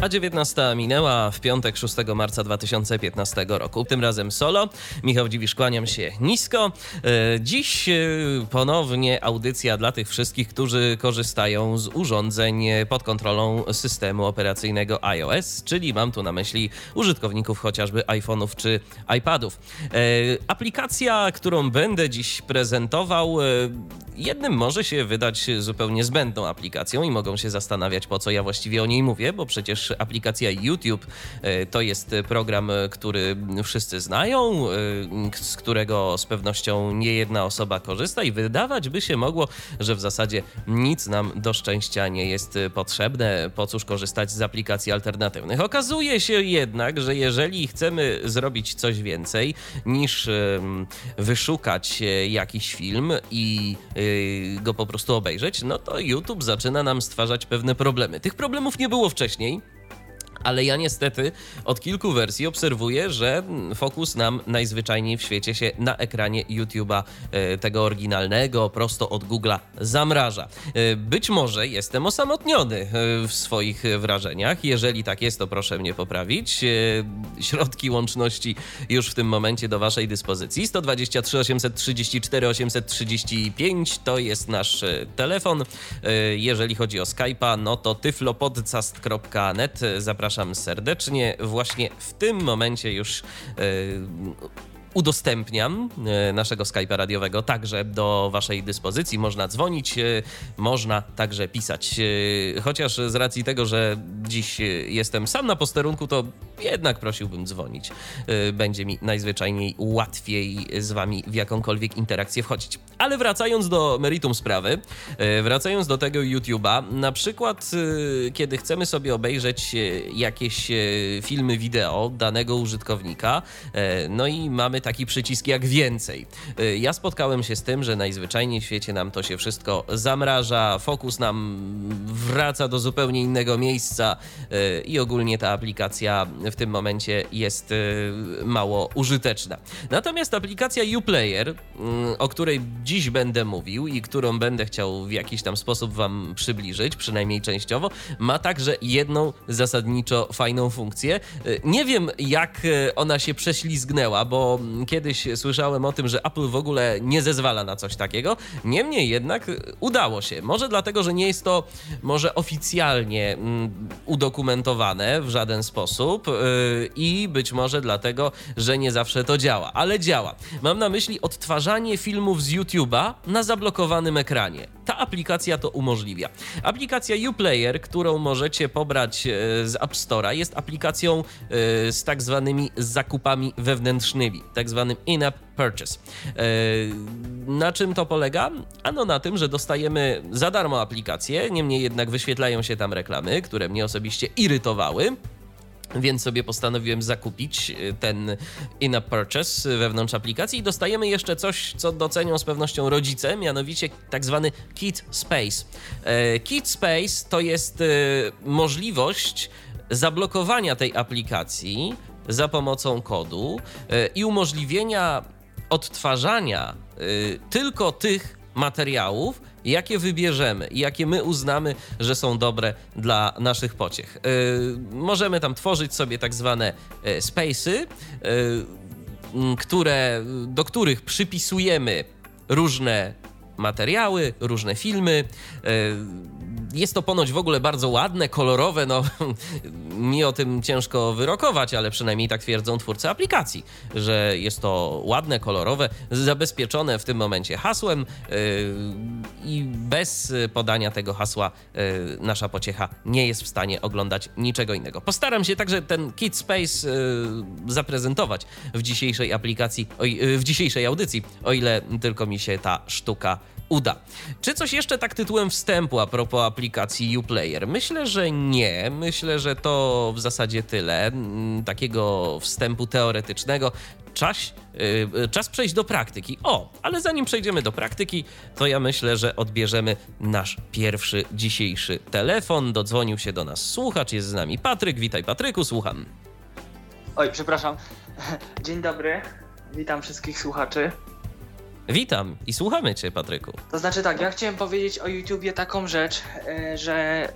A 19 minęła w piątek 6 marca 2015 roku. Tym razem solo. Michał Dziwisz, kłaniam się nisko. E, dziś e, ponownie audycja dla tych wszystkich, którzy korzystają z urządzeń pod kontrolą systemu operacyjnego iOS, czyli mam tu na myśli użytkowników chociażby iPhone'ów czy iPadów. E, aplikacja, którą będę dziś prezentował, jednym może się wydać zupełnie zbędną aplikacją i mogą się zastanawiać, po co ja właściwie o niej mówię, bo przecież aplikacja YouTube e, to jest program, e, który wszyscy znają, e, z którego z pewnością nie jedna osoba korzysta i wydawać by się mogło, że w zasadzie nic nam do szczęścia nie jest potrzebne. Po cóż korzystać z aplikacji alternatywnych? Okazuje się jednak, że jeżeli chcemy zrobić coś więcej niż wyszukać jakiś film i go po prostu obejrzeć, no to YouTube zaczyna nam stwarzać pewne problemy. Tych problemów nie było wcześniej. Ale ja niestety od kilku wersji obserwuję, że fokus nam najzwyczajniej w świecie się na ekranie YouTube'a e, tego oryginalnego, prosto od Google'a zamraża. E, być może jestem osamotniony e, w swoich wrażeniach. Jeżeli tak jest, to proszę mnie poprawić. Środki łączności już w tym momencie do Waszej dyspozycji. 123 834 835 to jest nasz telefon. Jeżeli chodzi o Skype'a, no to tyflopodcast.net. Zapraszam zapraszam serdecznie. Właśnie w tym momencie już e, udostępniam e, naszego Skype'a radiowego także do Waszej dyspozycji. Można dzwonić, e, można także pisać. E, chociaż z racji tego, że dziś jestem sam na posterunku, to jednak prosiłbym dzwonić. Będzie mi najzwyczajniej łatwiej z Wami w jakąkolwiek interakcję wchodzić. Ale wracając do meritum sprawy, wracając do tego YouTube'a, na przykład kiedy chcemy sobie obejrzeć jakieś filmy wideo danego użytkownika, no i mamy taki przycisk jak więcej. Y, ja spotkałem się z tym, że najzwyczajniej w świecie nam to się wszystko zamraża, fokus nam wraca do zupełnie innego miejsca y, i ogólnie ta aplikacja w tym momencie jest y, mało użyteczna. Natomiast aplikacja Uplayer, o której dziś będę mówił i którą będę chciał w jakiś tam sposób Wam przybliżyć, przynajmniej częściowo, ma także jedną zasadniczo fajną funkcję. Nie wiem, jak ona się prześlizgnęła, bo kiedyś słyszałem o tym, że Apple w ogóle nie zezwala na coś takiego. Niemniej jednak udało się. Może dlatego, że nie jest to może oficjalnie mm, udokumentowane w żaden sposób yy, i być może dlatego, że nie zawsze to działa, ale działa. Mam na myśli odtwarzanie filmów z YouTube'a na zablokowanym ekranie. Ta aplikacja to umożliwia. Aplikacja Uplayer, którą możecie pobrać yy, z App Store'a, jest aplikacją z tak zwanymi zakupami wewnętrznymi, tak zwanym in-app purchase. E, na czym to polega? Ano na tym, że dostajemy za darmo aplikację, niemniej jednak wyświetlają się tam reklamy, które mnie osobiście irytowały. Więc sobie postanowiłem zakupić e, ten in-app purchase wewnątrz aplikacji i dostajemy jeszcze coś, co docenią z pewnością rodzice, mianowicie tak zwany Kit Space. E, Kit Space to jest możliwość zablokowania tej aplikacji za pomocą kodu e, i umożliwienia odtwarzania e, tylko tych materiałów, jakie wybierzemy i jakie my uznamy, że są dobre dla naszych pociech. E, możemy tam tworzyć sobie tak zwane spacey, które, do których przypisujemy różne materiały, różne filmy jest to ponoć w ogóle bardzo ładne, kolorowe, no mi o tym ciężko wyrokować, ale przynajmniej tak twierdzą twórcy aplikacji, że jest to ładne, kolorowe, zabezpieczone w tym momencie hasłem yy, i bez podania tego hasła yy, nasza pociecha nie jest w stanie oglądać niczego innego. Postaram się także ten Kid Space yy, zaprezentować w dzisiejszej aplikacji, w dzisiejszej audycji, o ile tylko mi się ta sztuka uda. Czy coś jeszcze tak tytułem wstępu a propos aplikacji Uplayer? Myślę, że nie. Myślę, że to w zasadzie tyle. Mm, takiego wstępu teoretycznego. Czas, yy, czas przejść do praktyki. O, ale zanim przejdziemy do praktyki, to ja myślę, że odbierzemy nasz pierwszy dzisiejszy telefon. Dodzwonił się do nas słuchacz, jest z nami Patryk. Witaj Patryku, słucham. Oj, przepraszam. Dzień dobry. Witam wszystkich słuchaczy. Witam i słuchamy Cię, Patryku. To znaczy tak, ja chciałem powiedzieć o YouTubie taką rzecz, e, że,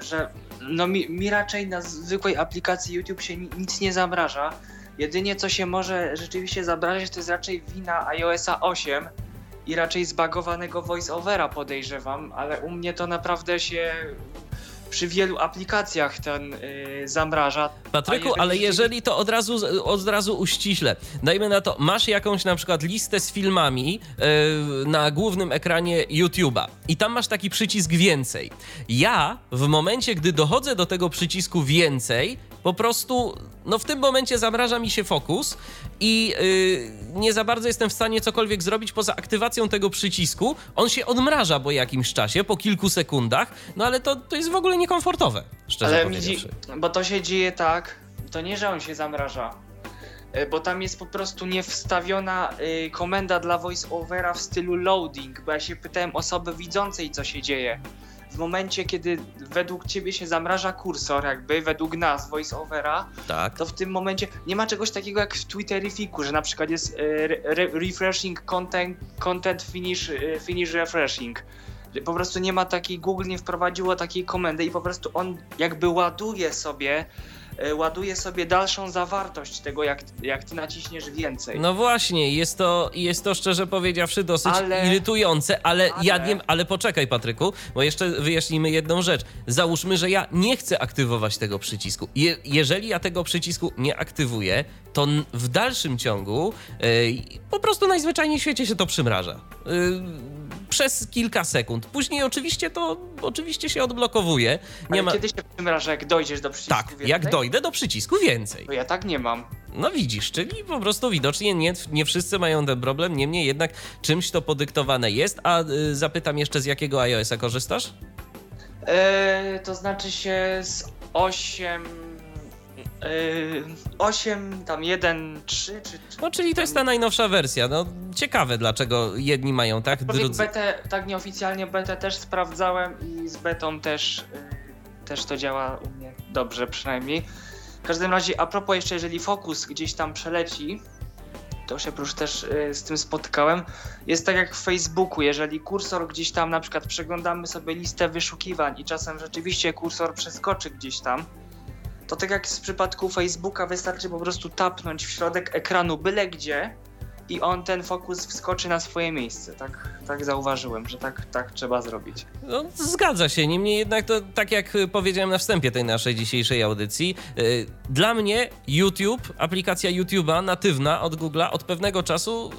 że no mi, mi raczej na zwykłej aplikacji YouTube się nic nie zamraża. Jedynie co się może rzeczywiście zamrażać to jest raczej wina iOSa 8 i raczej zbagowanego voiceovera podejrzewam, ale u mnie to naprawdę się przy wielu aplikacjach ten yy, zamraża. Patryku, jeżeli... ale jeżeli to od razu, od razu uściśle, dajmy na to, masz jakąś na przykład listę z filmami yy, na głównym ekranie YouTube'a i tam masz taki przycisk więcej. Ja w momencie, gdy dochodzę do tego przycisku więcej, po prostu, no w tym momencie zamraża mi się fokus i yy, nie za bardzo jestem w stanie cokolwiek zrobić poza aktywacją tego przycisku. On się odmraża po jakimś czasie, po kilku sekundach, no ale to, to jest w ogóle niekomfortowe, szczerze ale powiedziawszy. Bo to się dzieje tak, to nie, że on się zamraża, y, bo tam jest po prostu niewstawiona y, komenda dla voiceovera w stylu loading, bo ja się pytałem osoby widzącej, co się dzieje w momencie, kiedy według ciebie się zamraża kursor, jakby według nas, voiceovera, tak. to w tym momencie nie ma czegoś takiego jak w Twitterifiku, że na przykład jest e, re refreshing content, content finish, e, finish refreshing. Po prostu nie ma takiej, Google nie wprowadziło takiej komendy i po prostu on jakby ładuje sobie ładuje sobie dalszą zawartość tego, jak, jak ty naciśniesz więcej. No właśnie, jest to, jest to szczerze powiedziawszy dosyć ale, irytujące, ale, ale... ja nie, ale poczekaj Patryku, bo jeszcze wyjaśnimy jedną rzecz. Załóżmy, że ja nie chcę aktywować tego przycisku. Je, jeżeli ja tego przycisku nie aktywuję, to w dalszym ciągu yy, po prostu najzwyczajniej w świecie się to przymraża. Yy, przez kilka sekund. Później oczywiście to oczywiście się odblokowuje. Nie Ale ma... kiedy się przymraża, jak dojdziesz do przycisku Tak, więcej? jak dojdę do przycisku więcej. Bo ja tak nie mam. No widzisz, czyli po prostu widocznie nie, nie wszyscy mają ten problem, niemniej jednak czymś to podyktowane jest. A y, zapytam jeszcze, z jakiego iOS-a korzystasz? Yy, to znaczy się z 8 8, yy, tam 1, 3 czy. No, czyli to jest ta najnowsza wersja. No, ciekawe, dlaczego jedni mają tak, drudzy. Betę, tak nieoficjalnie betę też sprawdzałem i z betą też, yy, też to działa u mnie dobrze przynajmniej. W każdym razie, a propos jeszcze, jeżeli fokus gdzieś tam przeleci, to się już też yy, z tym spotkałem. Jest tak jak w Facebooku, jeżeli kursor gdzieś tam, na przykład przeglądamy sobie listę wyszukiwań i czasem rzeczywiście kursor przeskoczy gdzieś tam, to tak jak w przypadku Facebooka wystarczy po prostu tapnąć w środek ekranu byle gdzie i on ten fokus wskoczy na swoje miejsce. Tak, tak zauważyłem, że tak, tak trzeba zrobić. No, zgadza się. Niemniej jednak to, tak jak powiedziałem na wstępie tej naszej dzisiejszej audycji, yy, dla mnie YouTube, aplikacja YouTube'a natywna od Google'a od pewnego czasu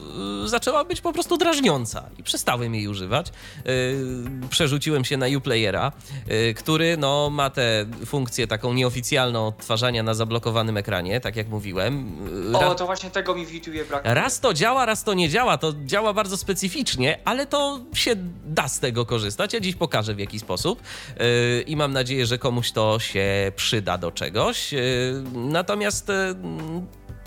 yy, zaczęła być po prostu drażniąca i przestałem jej używać. Yy, przerzuciłem się na Uplayera, y, który no, ma tę funkcję taką nieoficjalną odtwarzania na zablokowanym ekranie, tak jak mówiłem. Y, o, to właśnie tego mi w YouTubie brakuje. Raz to działa, raz to nie działa. To działa bardzo specyficznie, ale to się da z tego korzystać. Ja dziś pokażę w jaki sposób yy, i mam nadzieję, że komuś to się przyda do czegoś. Yy, natomiast yy,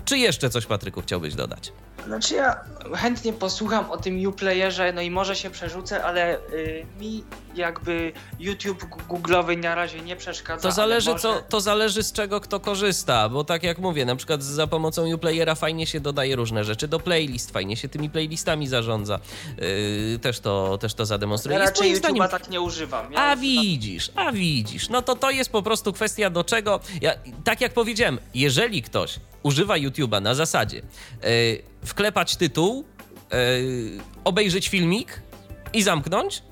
czy jeszcze coś, Patryku, chciałbyś dodać? Znaczy ja chętnie posłucham o tym Uplayerze, no i może się przerzucę, ale y, mi jakby YouTube Google'owy na razie nie przeszkadza. To zależy, może... co, to zależy z czego kto korzysta, bo tak jak mówię, na przykład za pomocą Uplayera fajnie się dodaje różne rzeczy do playlist, fajnie się tymi playlistami zarządza. Yy, też, to, też to zademonstruję. Ja raczej YouTube'a zdaniem... tak nie używam. Ja a widzisz, a widzisz. No to to jest po prostu kwestia do czego. Ja, tak jak powiedziałem, jeżeli ktoś używa YouTube'a na zasadzie yy, wklepać tytuł, yy, obejrzeć filmik i zamknąć,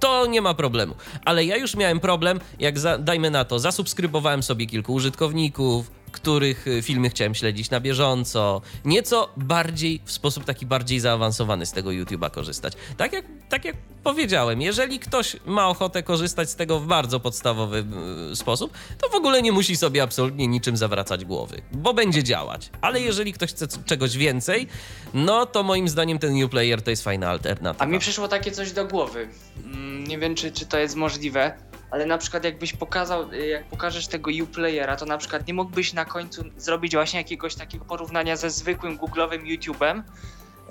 to nie ma problemu. Ale ja już miałem problem, jak za, dajmy na to, zasubskrybowałem sobie kilku użytkowników, których y, filmy chciałem śledzić na bieżąco, nieco bardziej, w sposób taki bardziej zaawansowany z tego YouTube'a korzystać. Tak jak, tak jak powiedziałem, jeżeli ktoś ma ochotę korzystać z tego w bardzo podstawowy y, sposób, to w ogóle nie musi sobie absolutnie niczym zawracać głowy, bo będzie działać. Ale jeżeli ktoś chce czegoś więcej, no to moim zdaniem ten Uplayer to jest fajna alternatywa. A mi przyszło takie coś do głowy. Mm, nie wiem, czy, czy to jest możliwe ale na przykład jakbyś pokazał, y, jak pokażesz tego Uplayera, to na przykład nie mógłbyś na końcu zrobić właśnie jakiegoś takiego porównania ze zwykłym Google'owym YouTube'em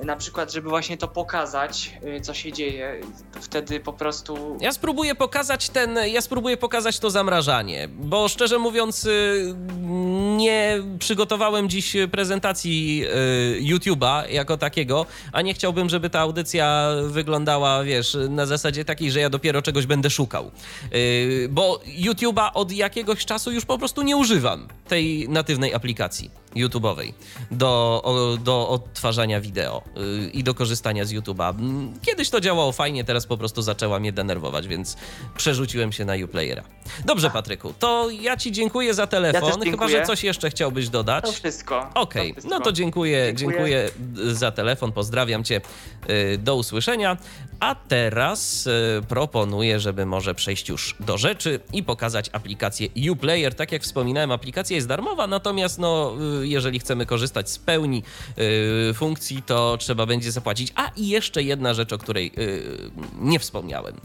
na przykład, żeby właśnie to pokazać, y, co się dzieje. Wtedy po prostu. Ja spróbuję pokazać ten, ja spróbuję pokazać to zamrażanie, bo szczerze mówiąc y, nie przygotowałem dziś prezentacji y, YouTube'a jako takiego, a nie chciałbym, żeby ta audycja wyglądała, wiesz, na zasadzie takiej, że ja dopiero czegoś będę szukał. Bo YouTube'a od jakiegoś czasu już po prostu nie używam tej natywnej aplikacji YouTube'owej do, o, do odtwarzania wideo y, i do korzystania z YouTube'a. Mm, Kiedyś to działało fajnie, teraz po prostu zaczęła mnie denerwować, więc przerzuciłem się na Uplayera. Dobrze, Patryku, to ja ci dziękuję za telefon, chyba dziękuję. że coś jeszcze chciałbyś dodać. To wszystko. Okej, wszystko. no to dziękuję, dziękuję, Dziękuję. za telefon, pozdrawiam cię, y, do usłyszenia. A teraz y, proponuję, żeby może przejść już do rzeczy i pokazać aplikację Uplayer. Tak jak wspominałem, aplikacja jest darmowa, natomiast no, y, jeżeli chcemy korzystać z pełni y, funkcji, to trzeba będzie zapłacić. A i jeszcze jedna rzecz, o której nie wspomniałem,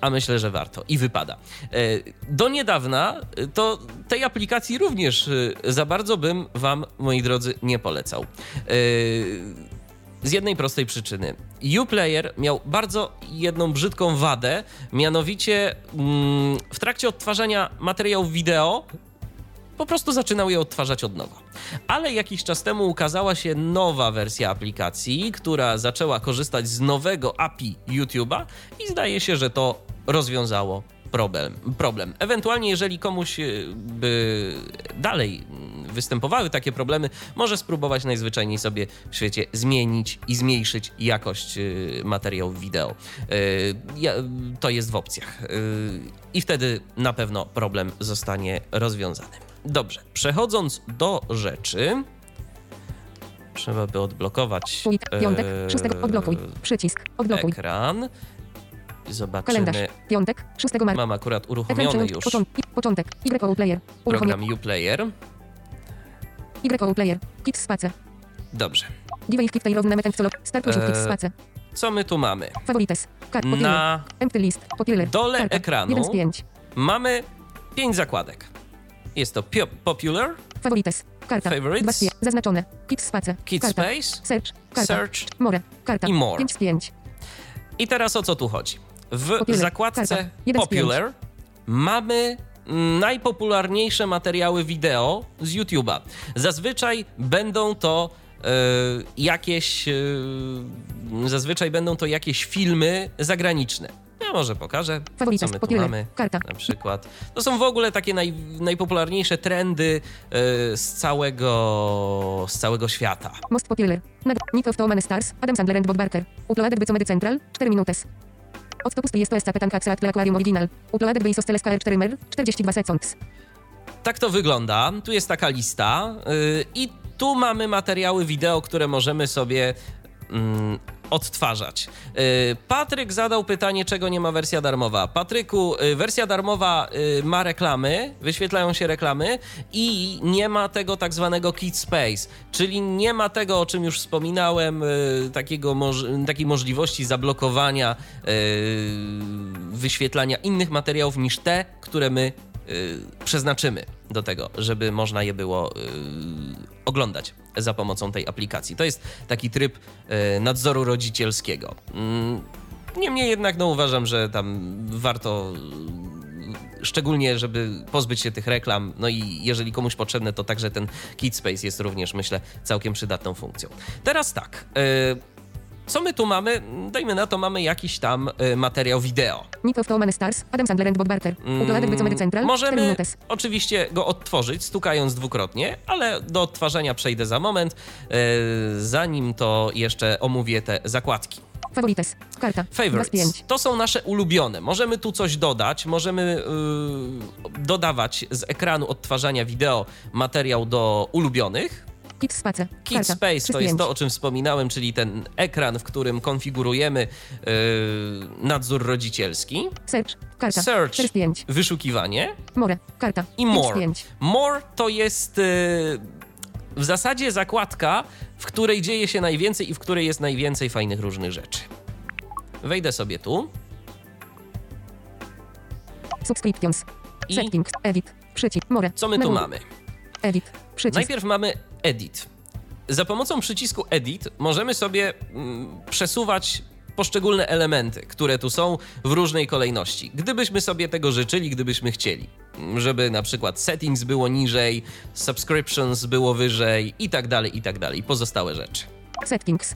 a myślę, że warto i wypada. Do niedawna to tej aplikacji również za bardzo bym wam, moi drodzy, nie polecał. Z jednej prostej przyczyny. Uplayer miał bardzo jedną brzydką wadę, mianowicie mm, w trakcie odtwarzania materiałów wideo po prostu zaczynał je odtwarzać od nowa. Ale jakiś czas temu ukazała się nowa wersja aplikacji, która zaczęła korzystać z nowego API YouTube'a i zdaje się, że to rozwiązało problem. problem. Ewentualnie, jeżeli komuś y, by dalej występowały takie problemy, może spróbować najzwyczajniej sobie w świecie zmienić i zmniejszyć jakość y, materiałów wideo. Y, To jest w opcjach. Y, I wtedy na pewno problem zostanie rozwiązany. Dobrze, przechodząc do rzeczy. Trzeba by odblokować piątek, e, szóstego, odblokuj, przycisk, odblokuj, ekran. Zobaczymy. kalendarz, piątek, 6 marca, Mam akurat uruchomiony już początek, początek, Y player, uruchomiony, program Uplayer. Y player, kick space, Dobrze. Device kick tail równy meten colo, start Eee, space, Co my tu mamy? favorites, popular, Na empty list, popular, dole karta, ekranu 1 z 5, mamy pięć zakładek. Jest to pio- Popular, favorites, karta, Favorites. 2 z 5, zaznaczone, kick space, Kid karta, Space, search, karta, Search more, karta, i more. 5 z 5, I teraz o co tu chodzi? W Popular, zakładce karta, jeden z Popular mamy najpopularniejsze materiały wideo z YouTube'a. Zazwyczaj będą to e, jakieś e, zazwyczaj będą to jakieś filmy zagraniczne. Ja może pokażę, co my tu mamy. karta, Na przykład. To są w ogóle takie naj, najpopularniejsze trendy e, z, całego, z całego świata. most popular, Nick of Stars, Adam Sandler and Bob Barker, uploaded by Comedy Central, 4 minutes. Octopus jest to petanka Axel Aquarium Original, uploaded by KR 4 mer, 42 seconds. Tak to wygląda. Tu jest taka lista yy, i tu mamy materiały wideo, które możemy sobie mm, odtwarzać. Yy, Patryk zadał pytanie, czego nie ma wersja darmowa. Patryku, yy, wersja darmowa yy, ma reklamy, wyświetlają się reklamy i nie ma tego tak zwanego Kid Space, czyli nie ma tego, o czym już wspominałem, takiego takiej możliwości zablokowania wyświetlania innych materiałów niż te, które my y, przeznaczymy do tego, żeby można je było y, oglądać za pomocą tej aplikacji. To jest taki tryb y, nadzoru rodzicielskiego. Mm, Niemniej jednak no, uważam, że tam warto y, szczególnie, żeby pozbyć się tych reklam, no i jeżeli komuś potrzebne, to także ten Kid Space jest również, myślę, całkiem przydatną funkcją. Teraz tak, y, co my tu mamy? Dajmy na to, mamy jakiś tam y, materiał wideo. Nick of Stars, Adam Sandler and Bob by Comedy Central, 4 Możemy oczywiście go odtworzyć, stukając dwukrotnie, ale do odtwarzania przejdę za moment. E, zanim to jeszcze omówię te zakładki. Favorites, karta, 2 z 5. Favorites. To są nasze ulubione. Możemy tu coś dodać, możemy y, dodawać z ekranu odtwarzania wideo materiał do ulubionych. Kick space, karta, Space 3 z to jest 5. to, o czym wspominałem, czyli ten ekran, w którym konfigurujemy y, nadzór rodzicielski. Search, karta, Search. 4 z 5. Wyszukiwanie. More, karta, I 5 z more. 5. More to jest y, w zasadzie zakładka, w której dzieje się najwięcej i w której jest najwięcej fajnych różnych rzeczy. Wejdę sobie tu Subscriptions, i settings, edit, przycisk, more. co my tu mamy? Edit, przycisk, Najpierw mamy edit. za pomocą przycisku Edit możemy sobie mm, przesuwać poszczególne elementy, które tu są w różnej kolejności. Gdybyśmy sobie tego życzyli, gdybyśmy chcieli, żeby na przykład settings było niżej, subscriptions było wyżej i tak dalej, i tak dalej, pozostałe rzeczy. Settings.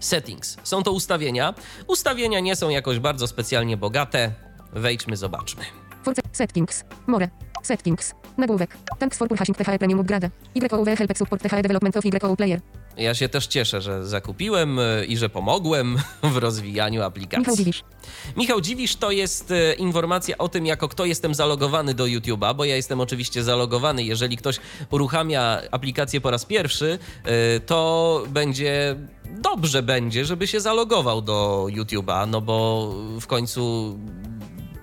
Settings. Są to ustawienia. Ustawienia nie są jakoś bardzo specjalnie bogate. Wejdźmy, zobaczmy. Force. Settings. More. Settings. Nagłówek. Thanks for purchasing THE Premium Upgrade. YOW help support THE development of YOW player. Ja się też cieszę, że zakupiłem y, i że pomogłem w rozwijaniu aplikacji. Michał Dziwisz. Michał Dziwisz to jest e, informacja o tym, jako kto jestem zalogowany do YouTube'a, bo ja jestem oczywiście zalogowany. Jeżeli ktoś uruchamia aplikację po raz pierwszy, e, to będzie dobrze będzie, żeby się zalogował do YouTube'a, no bo w końcu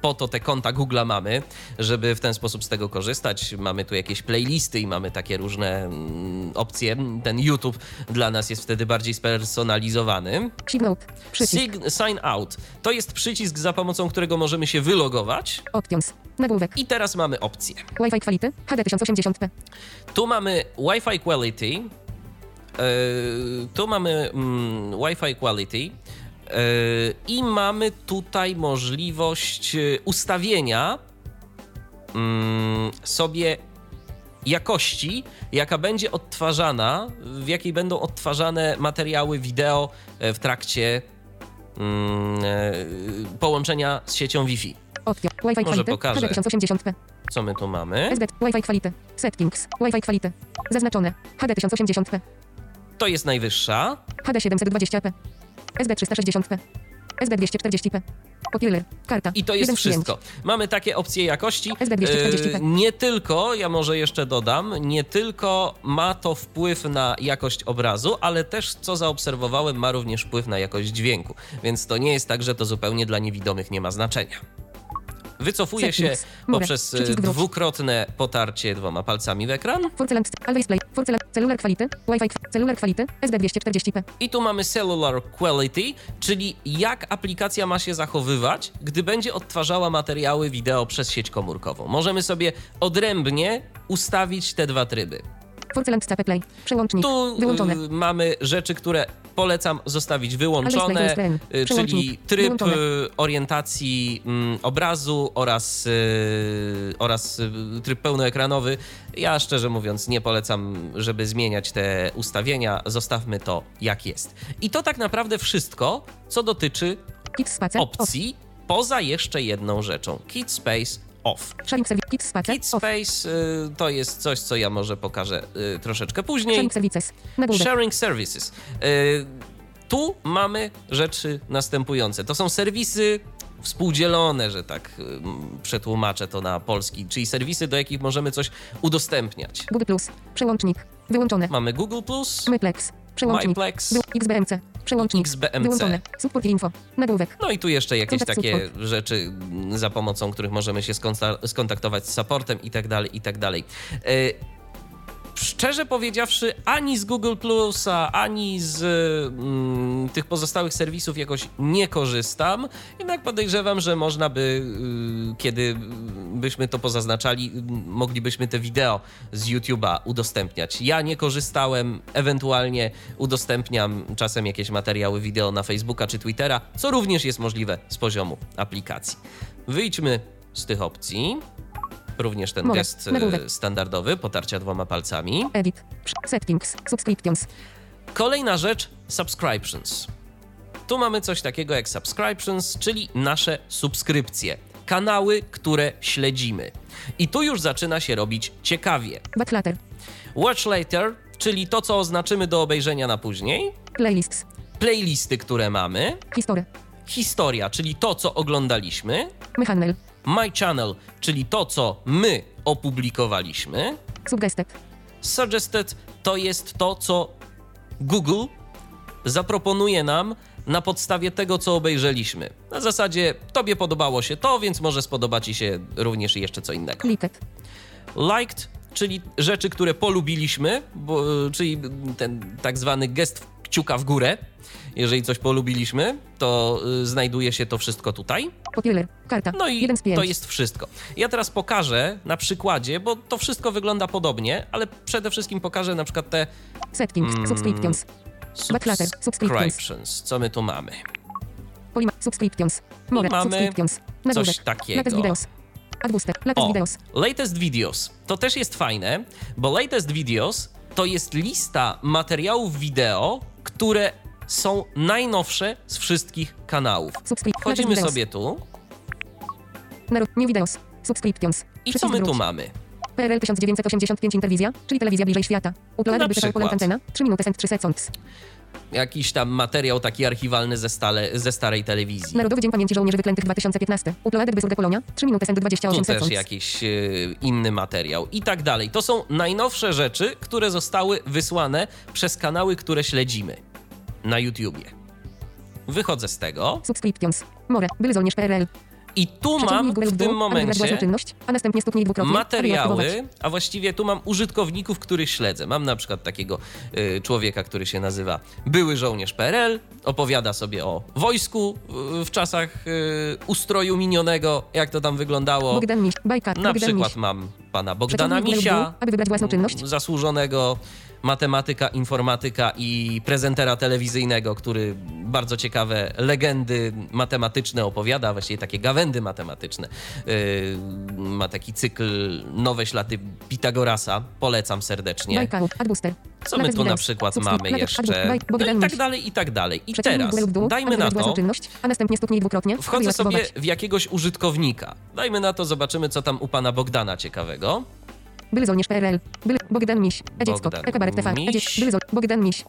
po to te konta Google'a mamy, żeby w ten sposób z tego korzystać. Mamy tu jakieś playlisty i mamy takie różne mm, opcje. Ten YouTube dla nas jest wtedy bardziej spersonalizowany. Sign Przycisk. Sign, sign out to jest przycisk, za pomocą którego możemy się wylogować. Options. Nagłówek. I teraz mamy opcję. Wi-Fi quality. HD 1080p. Tu mamy Wi-Fi quality. Yy, tu mamy mm, Wi-Fi quality. Yy, I mamy tutaj możliwość yy, ustawienia mm, sobie jakości, jaka będzie odtwarzana, w jakiej będą odtwarzane materiały wideo e, w trakcie mm, e, połączenia z siecią Wi-Fi. Wi-Fi Może pokażę. HD 1080p. Co my tu mamy? Wi-Fi quality. Settings. Wi-Fi quality. Zaznaczone. HD 1080p. To jest najwyższa. HD 720p. SD 360p. SD 240p. Popular. Karta. I to jest Jeden wszystko. Mamy takie opcje jakości. SD 240p. E, Nie tylko, ja może jeszcze dodam, nie tylko ma to wpływ na jakość obrazu, ale też, co zaobserwowałem, ma również wpływ na jakość dźwięku. Więc to nie jest tak, że to zupełnie dla niewidomych nie ma znaczenia. Wycofuję się poprzez e, dwukrotne potarcie dwoma palcami w ekran. Cellular quality. Wi-Fi. Cellular quality. SD 240p. I tu mamy Cellular Quality, czyli jak aplikacja ma się zachowywać, gdy będzie odtwarzała materiały wideo przez sieć komórkową. Możemy sobie odrębnie ustawić te dwa tryby. Play. Przełącznik. Tu Wyłączone. y, mamy rzeczy, które polecam zostawić wyłączone, y, czyli tryb Wyłączone. y, orientacji mm, obrazu oraz, y, oraz tryb pełnoekranowy. Ja szczerze mówiąc nie polecam, żeby zmieniać te ustawienia. Zostawmy to jak jest. I to tak naprawdę wszystko, co dotyczy opcji, poza jeszcze jedną rzeczą. Kit Space Off. Sharing service. Kids Space. Off. Space y, to jest coś, co ja może pokażę y, troszeczkę później. Sharing services. Sharing services. Y, tu mamy rzeczy następujące. To są serwisy współdzielone, że tak y, przetłumaczę to na polski, czyli serwisy, do jakich możemy coś udostępniać. Google Plus. Przełącznik. Wyłączone. Mamy Google+, Myplex. Przełącznik. MyPlex, XBMC. Przełącznik. XBMC. Wyłączone. Support info. Nagłówek. No i tu jeszcze jakieś Kontakt takie support. rzeczy, mm, za pomocą których możemy się skonta- skontaktować z supportem i tak dalej, i tak dalej. Y, Szczerze powiedziawszy, ani z Google Plusa, ani z mm, tych pozostałych serwisów jakoś nie korzystam. Jednak podejrzewam, że można by, y, kiedy byśmy to pozaznaczali, y, moglibyśmy te wideo z YouTube'a udostępniać. Ja nie korzystałem, ewentualnie udostępniam czasem jakieś materiały wideo na Facebooka czy Twittera, co również jest możliwe z poziomu aplikacji. Wyjdźmy z tych opcji. Również ten Mogę. gest e, standardowy, potarcia dwoma palcami. Edit. Settings. Subscriptions. Kolejna rzecz, subscriptions. Tu mamy coś takiego jak subscriptions, czyli nasze subskrypcje, kanały, które śledzimy. I tu już zaczyna się robić ciekawie. Backlater. Watch later, czyli to, co oznaczymy do obejrzenia na później, Playlists. playlisty, które mamy, History. historia, czyli to, co oglądaliśmy. My channel, czyli to, co my opublikowaliśmy, Suggested. Suggested to jest to, co Google zaproponuje nam na podstawie tego, co obejrzeliśmy. Na zasadzie, tobie podobało się to, więc może spodoba ci się również jeszcze co innego. Clicked. Liked, czyli rzeczy, które polubiliśmy, bo, czyli ten tak zwany gest kciuka w górę. Jeżeli coś polubiliśmy, to y, znajduje się to wszystko tutaj. Popular. Karta. No i 1 z 5. to jest wszystko. Ja teraz pokażę na przykładzie, bo to wszystko wygląda podobnie, ale przede wszystkim pokażę na przykład te Settings. Mm, Subscriptions. Subscriptions. subscriptions. Co my tu mamy? Polima. Subscriptions. More. mamy Subscriptions. Coś takiego. Latest videos. Latest O, videos. latest videos. To też jest fajne, bo latest videos to jest lista materiałów wideo, które są najnowsze z wszystkich kanałów. Wchodzimy sobie tu New videos. Subscriptions. i co my tu mamy? PRL 1985 Interwizja, czyli telewizja bliżej świata. Uploaded by. Poland antena. 3 minuty and 3 seconds. Jakiś tam materiał taki archiwalny ze, stale, ze starej telewizji. Narodowy Dzień Pamięci Żołnierzy Wyklętych 2015. Uploaded by Sur de Polonia. 3 minuty and 28 Tu też jakiś e, inny materiał i tak dalej. To są najnowsze rzeczy, które zostały wysłane przez kanały, które śledzimy na YouTubie. Wychodzę z tego Subscriptions. More. Były żołnierz PRL. i tu mam w tym momencie a następnie materiały, a właściwie tu mam użytkowników, których śledzę. Mam na przykład takiego y, człowieka, który się nazywa były żołnierz PRL, opowiada sobie o wojsku y, w czasach y, ustroju minionego, jak to tam wyglądało. Bogdan Miś. Bajka. Na Bogdan przykład Miś. mam pana Bogdana Misia, aby wybrać własną czynność. zasłużonego matematyka, informatyka i prezentera telewizyjnego, który bardzo ciekawe legendy matematyczne opowiada, właściwie takie gawędy matematyczne. Yy, ma taki cykl Nowe ślady Pitagorasa. Polecam serdecznie. Co my tu na przykład mamy jeszcze? No i tak dalej, i tak dalej. I teraz dajmy na to, Wchodzę sobie w jakiegoś użytkownika. Dajmy na to, zobaczymy, co tam u pana Bogdana ciekawego. Były żołnierz PRL. Były Bogdan Miś. E-dziecko. Bogdan Ekabaret TV. Były Bogdan Miś.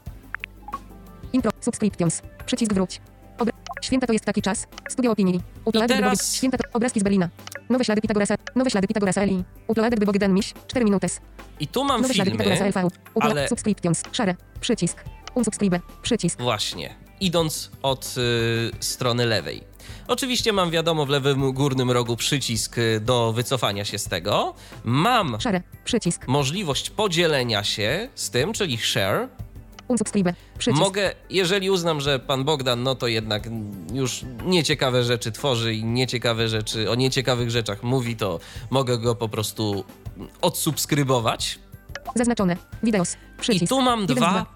Intro. Subscriptions. Przycisk wróć. Obra- Święta to jest taki czas. Studio opinii. Uploaded teraz- Święta to obrazki z Berlina. Nowe ślady Pitagorasa. Nowe ślady Pitagorasa Eli. Uploaded by Bogdan Miś. 4 minuty. I tu mam Nowe ślady Pitagorasa filmy, LV. Upload ale- Subscriptions. Szare. Przycisk. Unsubscribe. Przycisk. Właśnie, idąc od y, strony lewej. Oczywiście mam wiadomo w lewym górnym rogu przycisk y, do wycofania się z tego. Mam Szare. Przycisk. możliwość podzielenia się z tym, czyli share. Unsubscribe. Przycisk. Mogę, jeżeli uznam, że pan Bogdan, no to jednak już nieciekawe rzeczy tworzy i nieciekawe rzeczy, o nieciekawych rzeczach mówi, to mogę go po prostu odsubskrybować. Zaznaczone. Videos. Przycisk. I tu mam Jeden z dwa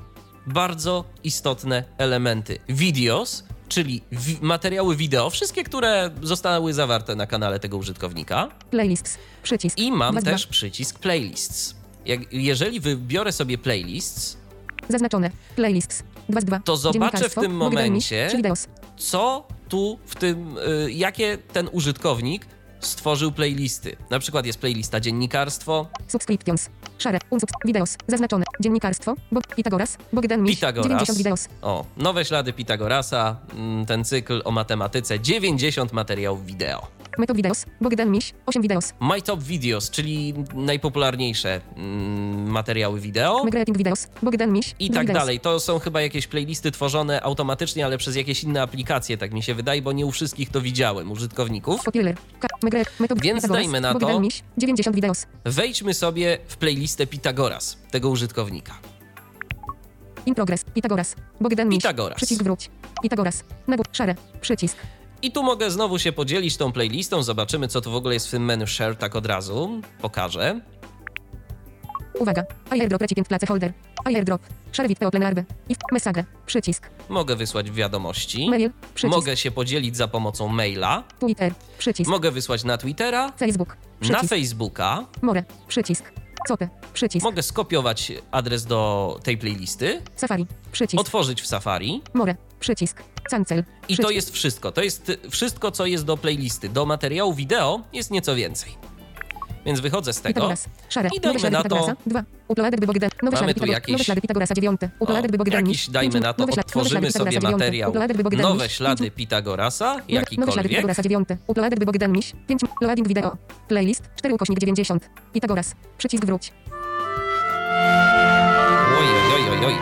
bardzo istotne elementy. Videos, czyli wi- materiały wideo, wszystkie, które zostały zawarte na kanale tego użytkownika. Playlists. Przycisk. I mam też przycisk playlists. Jak, jeżeli wybiorę sobie playlists, Zaznaczone. Playlists. 2 z 2. To zobaczę w tym momencie- co tu w tym, y, jakie ten użytkownik stworzył playlisty. Na przykład jest playlista dziennikarstwo, Subscriptions. Szare. Unsubs. Videos. Zaznaczone. Dziennikarstwo. Bog. Pitagoras. Bogdan Miś. Pitagoras. 90 videos. o, nowe ślady Pitagorasa, mm, ten cykl o matematyce, 90 materiałów wideo. Metod videos. Bogdan Miś. 8 videos. My Top Videos, czyli najpopularniejsze mm, materiały wideo. Migrating videos. Bogdan Miś. I tak videos. dalej. To są chyba jakieś playlisty tworzone automatycznie, ale przez jakieś inne aplikacje, tak mi się wydaje, bo nie u wszystkich to widziałem, użytkowników. Popular. Ka- Więc dajmy na to- Bogdan Miś. 90 videos. Wejdźmy sobie w playlistę Pitagoras, tego użytkownika. In progress. Pitagoras. Bogdan Miś. Pitagoras. Przycisk wróć. Pitagoras. Nagłów. Szare. Przycisk. I tu mogę znowu się podzielić tą playlistą, zobaczymy co tu w ogóle jest w tym menu share, tak od razu pokażę. Uwaga. Airdrop recipient place holder. Airdrop. Open Arbe. I message. Przycisk. Mogę wysłać wiadomości, Mail. Przycisk. mogę się podzielić za pomocą maila, Twitter. Przycisk. mogę wysłać na Twittera, Facebook. na Przycisk. Facebooka, More. Przycisk. Copy. Przycisk. mogę skopiować adres do tej playlisty, Safari. Przycisk. otworzyć w Safari More. Przycisk. Cancel. i to jest wszystko. To jest wszystko, co jest do playlisty. Do materiału wideo jest nieco więcej. Więc wychodzę z tego. I dajmy na to- Pitagorasa. 2. Uploaded by Bogdan. Nowe Mamy tu jakieś- Nowe ślady Pitagorasa 9. O, Uploaded by Bogdan. jakiś, dajmy na to, odtworzymy sobie Pitagorasa 9. materiał Nowe ślady Pitagorasa, jakikolwiek. Pitagorasa 9. Uploaded by Bogdan Miś. 5. Loading video. Playlist. 4 ukośnik 90. Pitagoras. Przycisk wróć. Oj, oj, oj, oj, oj.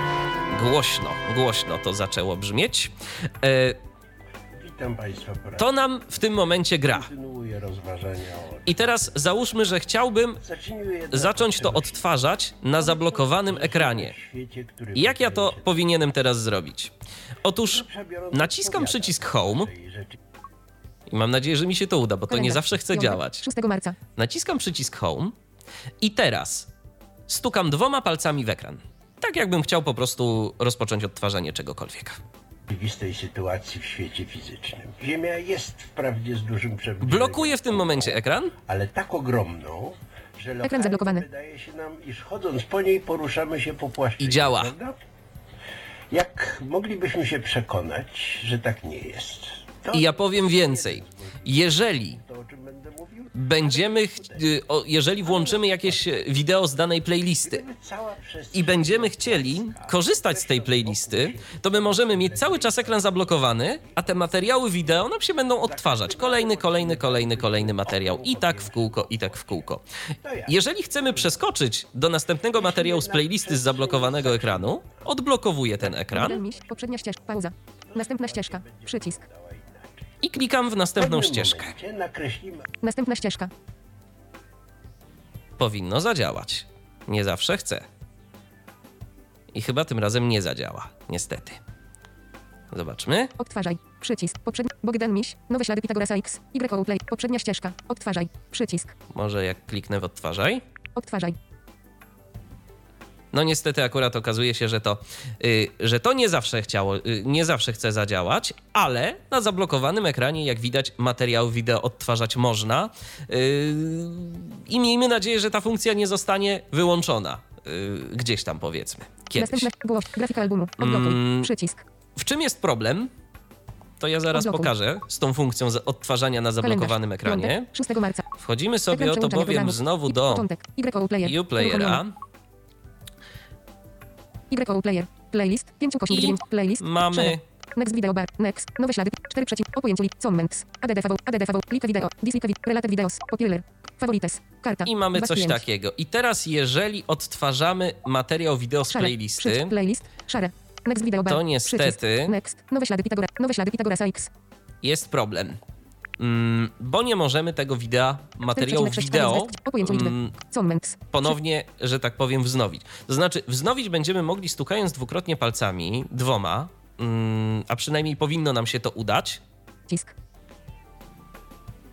Głośno, głośno to zaczęło brzmieć. E, Witam Państwa To nam w tym momencie gra. Kontynuuję rozważania o... I teraz załóżmy, że chciałbym zacząć to odtwarzać na zablokowanym ekranie. Jak ja to powinienem teraz zrobić? Otóż biorąc, naciskam przycisk Home i mam nadzieję, że mi się to uda, bo to nie zawsze chce działać. 6 marca. Naciskam przycisk Home i teraz stukam dwoma palcami w ekran. Tak jakbym chciał po prostu rozpocząć odtwarzanie czegokolwiek. Rzeczywistej sytuacji w świecie fizycznym. Ziemia jest wprawdzie z dużym przebudowaniem, Blokuję w tym momencie ekran ale tak ogromną, że lokalnie zablokowany. wydaje się nam, iż chodząc po niej poruszamy się po płaszczyźnie. I działa. Prawda? Jak moglibyśmy się przekonać, że tak nie jest? To i ja powiem więcej. Jeżeli będziemy, y, jeżeli włączymy jakieś e, wideo z danej playlisty i będziemy chcieli korzystać z tej playlisty, to my możemy mieć cały czas ekran zablokowany, a te materiały wideo nam się będą odtwarzać. Kolejny, kolejny, kolejny, kolejny materiał. I tak w kółko, i tak w kółko. Jeżeli chcemy przeskoczyć do następnego materiału z playlisty z zablokowanego ekranu, odblokowuję ten ekran poprzednia ścieżka, pauza. Następna ścieżka, przycisk. I klikam w następną ścieżkę. Nakreślimy Następna ścieżka, Powinno zadziałać. Nie zawsze chce. I chyba tym razem nie zadziała, niestety. Zobaczmy. odtwarzaj, przycisk. Poprzedni, Bogdan miś, nowe ślady Pitagorasa X, Y play, poprzednia ścieżka, odtwarzaj, przycisk. Może jak kliknę w odtwarzaj. Odtwarzaj, No niestety akurat okazuje się, że to, y, że to nie zawsze chciało, y, nie zawsze chce zadziałać, ale na zablokowanym ekranie, jak widać, materiał wideo odtwarzać można. Y, I miejmy nadzieję, że ta funkcja nie zostanie wyłączona y, gdzieś tam powiedzmy. Kiedyś. następna, grafika albumu, odblokuj, Mm. przycisk. W czym jest problem? To ja zaraz Odblokuj. pokażę z tą funkcją za- odtwarzania na zablokowanym ekranie. piątek, 6 marca. Wchodzimy sobie oto przełączania bowiem znowu do Y player. Uplayera. Y player, playlist, 5 kośnik I 9, playlist, mamy- szereg. Next video bar, next, nowe ślady, 4 przeciw, o pojęciu, comments, ADDVV, ADDVV, like video, dislike video, related videos, popular, favorites, karta. I mamy coś pięć. takiego. I teraz, jeżeli odtwarzamy materiał wideo z Szare, playlisty, przycisk, playlist, szare. Next video bar, To niestety- przycisk, next, nowe ślady Pitagora, nowe ślady Pitagorasa X. jest problem. Mm, bo nie możemy tego wideo, materiału 4,6 wideo mm, ponownie, że tak powiem, wznowić. To znaczy, wznowić będziemy mogli stukając dwukrotnie palcami, dwoma, mm, a przynajmniej powinno nam się to udać. przycisk.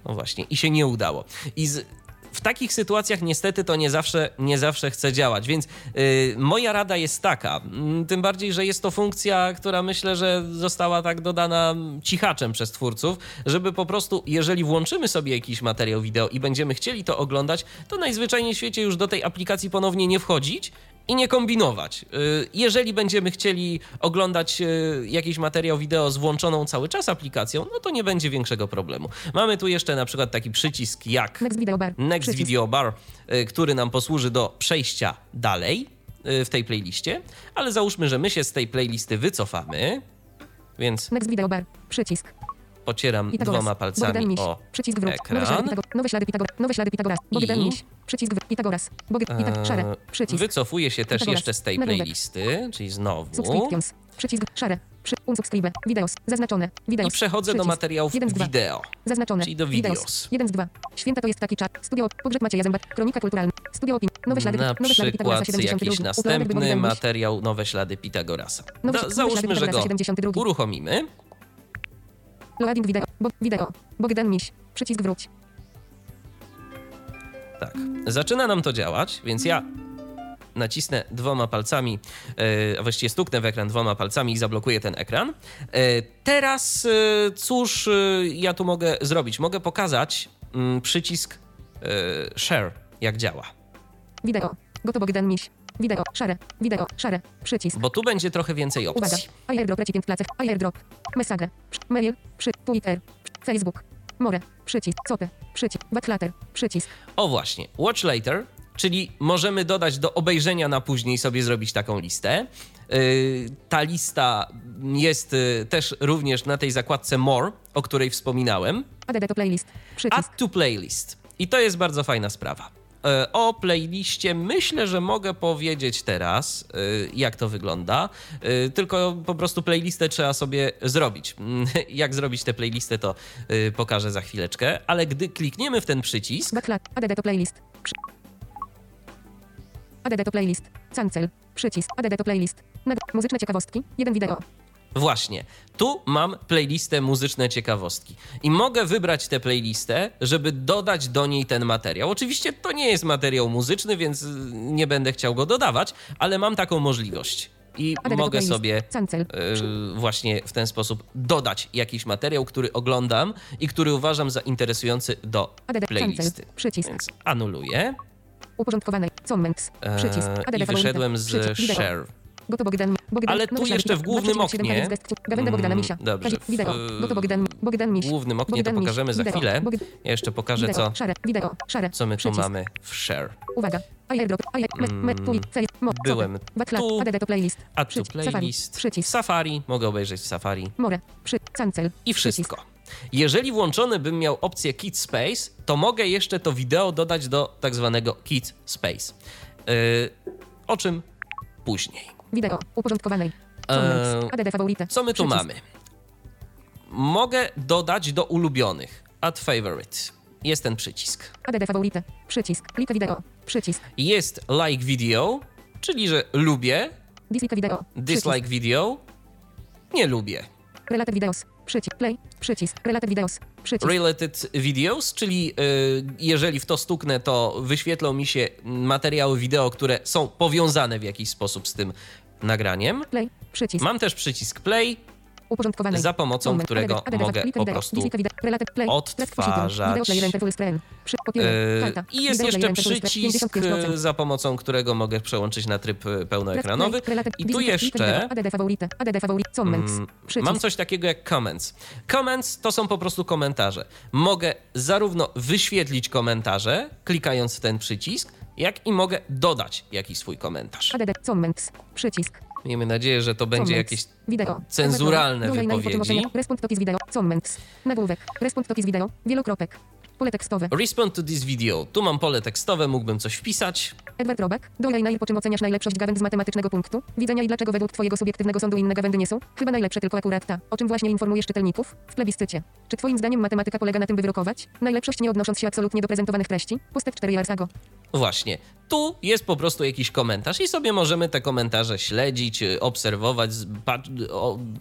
No właśnie, i się nie udało. I z, w takich sytuacjach niestety to nie zawsze, nie zawsze chce działać, więc y, moja rada jest taka, mm, tym bardziej, że jest to funkcja, która myślę, że została tak dodana cichaczem przez twórców, żeby po prostu, jeżeli włączymy sobie jakiś materiał wideo i będziemy chcieli to oglądać, to najzwyczajniej w świecie już do tej aplikacji ponownie nie wchodzić i nie kombinować. Y, Jeżeli będziemy chcieli oglądać y, jakiś materiał wideo z włączoną cały czas aplikacją, no to nie będzie większego problemu. Mamy tu jeszcze na przykład taki przycisk jak Next video bar, Next przycisk. Video Bar, y, który nam posłuży do przejścia dalej w tej playliście, ale załóżmy, że my się z tej playlisty wycofamy, więc Next video bar, przycisk. Pocieram Pitagoras, dwoma palcami o przycisk wróć, ekran. Nowe ślady Pitagora, nowe ślady Pitagoras, Bogdan I- miś, przycisk Pitagoras, Bogdan, Pitag, szare, E, przycisk. Wycofuję się też Pitagoras, jeszcze z tej playlisty, czyli znowu. Subscriptions, przycisk, szare, przy, unsubscribe, videos, zaznaczone, I videos, przechodzę do przycisk. materiałów Jeden z dwa. wideo. Zaznaczone. Czyli do videos. 1 z 2. Święta to jest taki czat. Studio Pogrzeb Macieja Zębat. Kronika kulturalna. Studio Opin. Nowe ślady. Na nowe ślady Pitagorasa przykład 72. jakiś następny materiał, nowe ślady Pitagorasa. Nowe, Da, nowe załóżmy, że go 72. uruchomimy. Loading video. Bo, video. Bogdan Miś. Przycisk wróć. Tak. Zaczyna nam to działać, więc ja nacisnę dwoma palcami, e, a właściwie stuknę w ekran dwoma palcami i zablokuję ten ekran. E, Teraz e, cóż ja tu mogę zrobić? Mogę pokazać mm, przycisk share, jak działa. Wideo. Goto Bogdan Miś. Wideo. Szare. Wideo. Szare. Przycisk. Bo tu będzie trochę więcej Uwaga. opcji. Airdrop recipient placek. Airdrop. Message. Mail. Przy. Twitter. Facebook. More. Przycisk. Copy. Przycisk. Backflatter. Przycisk. O właśnie, Watch Later, czyli możemy dodać do obejrzenia na później sobie zrobić taką listę. Yy, ta lista jest yy, też również na tej zakładce More, o której wspominałem. ADD to playlist. Przycisk. Add to playlist. I to jest bardzo fajna sprawa. E, O playliście myślę, że mogę powiedzieć teraz, e, jak to wygląda. E, Tylko po prostu playlistę trzeba sobie zrobić. Jak zrobić tę playlistę, to pokażę za chwileczkę, ale gdy klikniemy w ten przycisk, Backflag. ADD to playlist. ADD to playlist. Cancel. Przycisk. ADD to playlist. Muzyczne ciekawostki. Jeden wideo. Właśnie, tu mam playlistę muzyczne ciekawostki i mogę wybrać tę playlistę, żeby dodać do niej ten materiał. Oczywiście to nie jest materiał muzyczny, więc nie będę chciał go dodawać, ale mam taką możliwość i mogę sobie y, właśnie w ten sposób dodać jakiś materiał, który oglądam i który uważam za interesujący do playlisty. Przycisk. Więc anuluję Uporządkowane. Comments. e, Przycisk. I wyszedłem z share. Goto Bogdan. Bogdan. Ale tu nowy jeszcze w głównym 237 oknie-. Gawenda Bogdana Misia. Dobrze. Wideo. w- Goto Bogdan. Bogdan Miś. W głównym oknie to pokażemy za chwilę. Ja jeszcze pokażę, co. Wideo. Szare. co my tu mamy w share. Uwaga. Airdrop. Mo. Byłem tu. Przycisk. Safari. playlist. Przycisk. Safari. Mogę obejrzeć w Safari. More. Przy. Cancel. I wszystko. Jeżeli włączony bym miał opcję Kid Space, to mogę jeszcze to wideo dodać do tak zwanego Kid Space. Yy, o czym później. Wideo. Uporządkowanej. Eee. ADD faworyte. Co my tu Przycisk. mamy? Mogę dodać do ulubionych. Add favorite. Jest ten przycisk. ADD faworyte. Przycisk. Like wideo. Przycisk. Jest like video, czyli że lubię. Dislike wideo. Dislike video. Nie lubię. Related videos. Przycisk. Play. Przycisk. Related videos. Przycisk. Related videos, czyli y, jeżeli w to stuknę, to wyświetlą mi się materiały wideo, które są powiązane w jakiś sposób z tym nagraniem. Play. Przycisk. Mam też przycisk play, Uporządkowanej. za pomocą Moment. którego mogę like po prostu odtwarzać. Yy, Karta. I jest jeszcze przycisk, 55%. za pomocą którego mogę przełączyć na tryb y, pełnoekranowy. I tu jeszcze. Mm. Mam coś takiego jak comments. Comments to są po prostu komentarze. Mogę zarówno wyświetlić komentarze, klikając w ten przycisk, jak i mogę dodać jakiś swój komentarz. Comments. Przycisk. Miejmy nadzieję, że to będzie jakieś cenzuralne wypowiedzi. Respond to video. Comments. Nagłówek. Respond to video. Wielokropek. Pole tekstowe. Respond to this video. Tu mam pole tekstowe, mógłbym coś wpisać. Edward Robek, dolej na po czym oceniasz najlepszość gawęd z matematycznego punktu widzenia i dlaczego według twojego subiektywnego sądu inne gawędy nie są? Chyba najlepsze tylko akurat ta, o czym właśnie informujesz czytelników w plebiscycie. Czy twoim zdaniem matematyka polega na tym, by wyrokować? Najlepszość nie odnosząc się absolutnie do prezentowanych treści? Postęp 4 Jarsago. Właśnie. Tu jest po prostu jakiś komentarz i sobie możemy te komentarze śledzić, y, obserwować,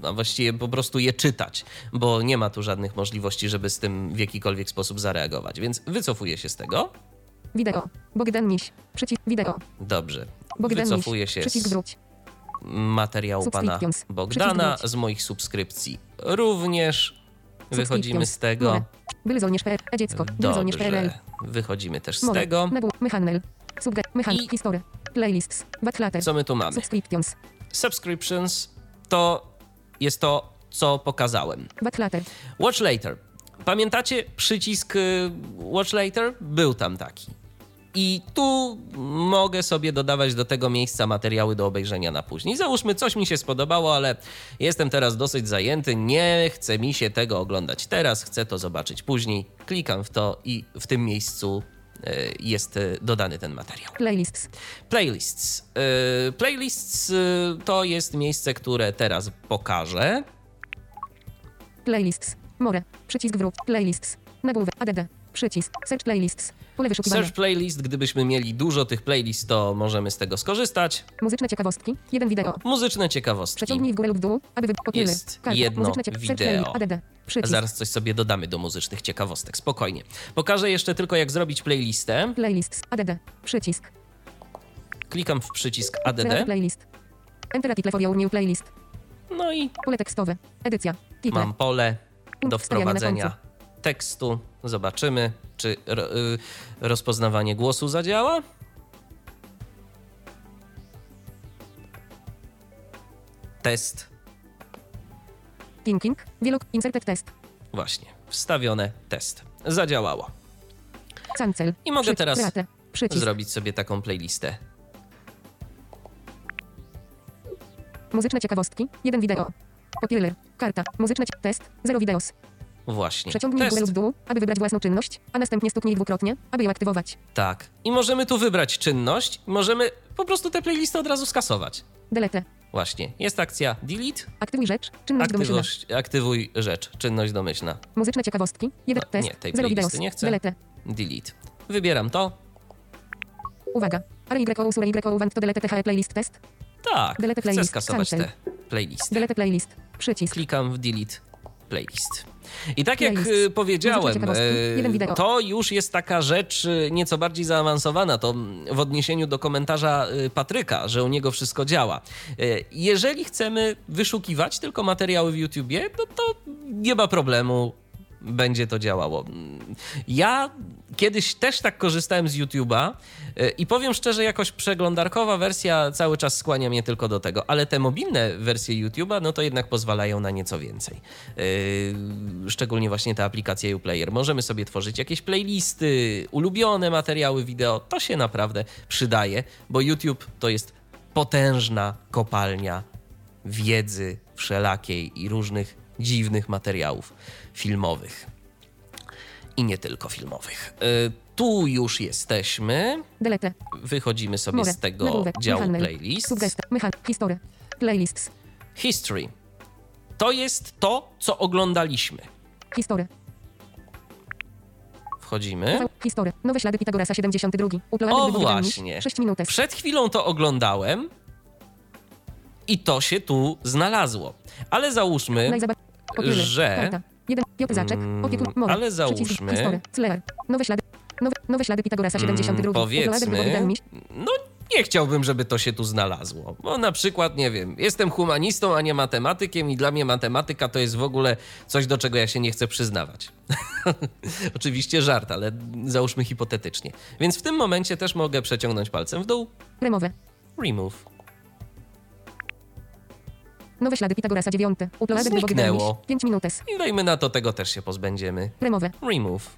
a właściwie po prostu je czytać, bo nie ma tu żadnych możliwości, żeby z tym w jakikolwiek sposób zareagować. Więc wycofuję się z tego. Wideo. Bogdan Miś. Przycisk. Wideo. Dobrze. Bogdan Wycofuję Miś. się Przycisk z wróć. materiału pana. Bogdana, z moich subskrypcji również. Wychodzimy z tego. E. Dobrze. Wychodzimy też z tego. Subge. Mechan. I- History. Playlists. Backlater. Co my tu mamy? Subscriptions. Subscriptions to jest to, co pokazałem. Backlater. Watch Later. Pamiętacie przycisk y, Watch Later? Był tam taki. I tu mogę sobie dodawać do tego miejsca materiały do obejrzenia na później. Załóżmy, coś mi się spodobało, ale jestem teraz dosyć zajęty, nie chce mi się tego oglądać teraz, chcę to zobaczyć później. Klikam w to i w tym miejscu jest y, dodany ten materiał. Playlists. Playlists. Y, Playlists to jest miejsce, które teraz pokażę. Playlists. More. Przycisk wróć. Playlists. Nagłówek. ADD. Przycisk. Search playlists. Pole wyszukiwania. Search playlist, gdybyśmy mieli dużo tych playlist, to możemy z tego skorzystać. Muzyczne ciekawostki. Jeden wideo. Muzyczne ciekawostki. Przeciągnij w górę lub w dół, aby wy... Popular. Jest Karta. jedno Muzyczne wideo. playlist. ADD. Przycisk. Zaraz coś sobie dodamy do muzycznych ciekawostek, spokojnie. Pokażę jeszcze tylko, jak zrobić playlistę. Playlists. ADD. Przycisk. Klikam w przycisk Create ADD. playlist. Enter a title for your new playlist. No i Pole tekstowe. Edycja. Title. mam pole do wprowadzenia tekstu. Zobaczymy, czy ro, y, rozpoznawanie głosu zadziała. Test. Thinking. Wielok. Inserted test. Właśnie. Wstawione test. Zadziałało. Cancel. I mogę teraz. Zrobić sobie taką playlistę. Muzyczne ciekawostki. Jeden wideo. Popular. Karta. Muzyczne test. Zero videos. Właśnie. Przeciągnij w Test. lub w dół, aby wybrać własną czynność, a następnie stuknij dwukrotnie, aby ją aktywować. Tak. I możemy tu wybrać czynność. Możemy po prostu tę playlistę od razu skasować. Delete. Właśnie. Jest akcja delete, Aktywuj rzecz, czynność domyślna. aktywność, aktywuj rzecz, czynność domyślna. Muzyczne ciekawostki. Jeden No, test. nie, tej Zero nie chcę. Delete. Delete. Wybieram to. Uwaga. RYO usure YO want to delete THE playlist test. Tak. Delete Chcę playlist. skasować Cancel. tę playlistę. Delete playlist. Przycisk. Klikam w delete playlist. I tak jak Playlist. y, powiedziałem, y, to już jest taka rzecz y, nieco bardziej zaawansowana. To w odniesieniu do komentarza Patryka, że u niego wszystko działa. Jeżeli chcemy wyszukiwać tylko materiały w YouTubie, no to nie ma problemu. Będzie to działało. Ja kiedyś też tak korzystałem z YouTube'a y, i powiem szczerze, jakoś przeglądarkowa wersja cały czas skłania mnie tylko do tego, ale te mobilne wersje YouTube'a, no to jednak pozwalają na nieco więcej. Yy, szczególnie właśnie ta aplikacja Uplayer. Możemy sobie tworzyć jakieś playlisty, ulubione materiały wideo. To się naprawdę przydaje, bo YouTube to jest potężna kopalnia wiedzy wszelakiej i różnych dziwnych materiałów filmowych. I nie tylko filmowych. Yy, tu już jesteśmy. Delete. Wychodzimy sobie More. z tego Nagłówek. działu playlist. Mechan. History. Playlists. History. To jest to, co oglądaliśmy. History. Wchodzimy. History. Nowe ślady Pitagorasa 72. Uploaded O, właśnie. 6 minut. Przed chwilą to oglądałem i to się tu znalazło. Ale załóżmy, Popiele. że-. Piotr Zaczek. Mm, ale załóżmy-. Nowe ślady. Nowe, nowe ślady Pitagorasa mm, 72. Uploaded wybór powiedzmy, no nie chciałbym, żeby to się tu znalazło. Bo na przykład, nie wiem, jestem humanistą, a nie matematykiem i dla mnie matematyka to jest w ogóle coś, do czego ja się nie chcę przyznawać. Oczywiście żart, ale załóżmy hipotetycznie. Więc w tym momencie też mogę przeciągnąć palcem w dół. Remowe. Remove. Nowe ślady Pitagorasa 9. Uploaded Zniknęło. granic. 5 minut. I dajmy na to, tego też się pozbędziemy. Remowe. Remove.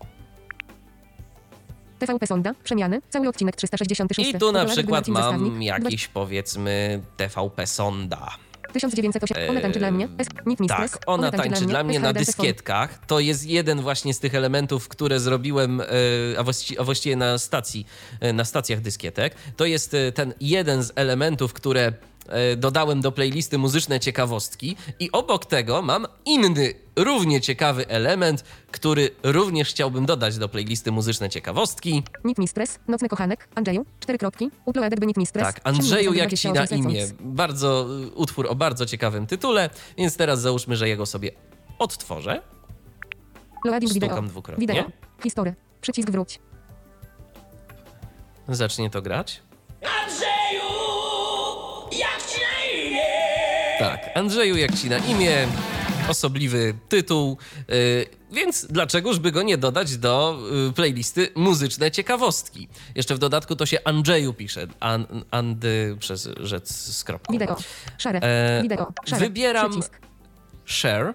TVP Sonda. Przemiany. Cały odcinek 366. I tu na przykład mam jakiś, powiedzmy, TVP Sonda. 1908. Ona tańczy dla mnie. Nick Mistress. Tak, ona tańczy dla mnie na dyskietkach. To jest jeden właśnie z tych elementów, które zrobiłem, e, a właści- a właściwie na stacji, e, na stacjach dyskietek. To jest e, ten jeden z elementów, które dodałem do playlisty muzyczne ciekawostki i obok tego mam inny, równie ciekawy element, który również chciałbym dodać do playlisty muzyczne ciekawostki. Nick Mistress. Nocny kochanek. Andrzeju. Cztery kropki. Uploaded by Nick Mistress. Tak, Andrzeju 3 jak ci na 28 imię. Bardzo, y, utwór o bardzo ciekawym tytule, więc teraz załóżmy, że jego sobie odtworzę. Loading Stukam wideo. dwukrotnie. Wideo. History. Przycisk wróć. Zacznie to grać. Tak, Andrzeju jak ci na imię, osobliwy tytuł, yy, więc dlaczegoż by go nie dodać do y, playlisty muzyczne ciekawostki. Jeszcze w dodatku to się Andrzeju pisze, an, Andy przez rzec z kropką. Wideo. Szare. E, Wideo. Szare. wybieram- Przycisk. Share,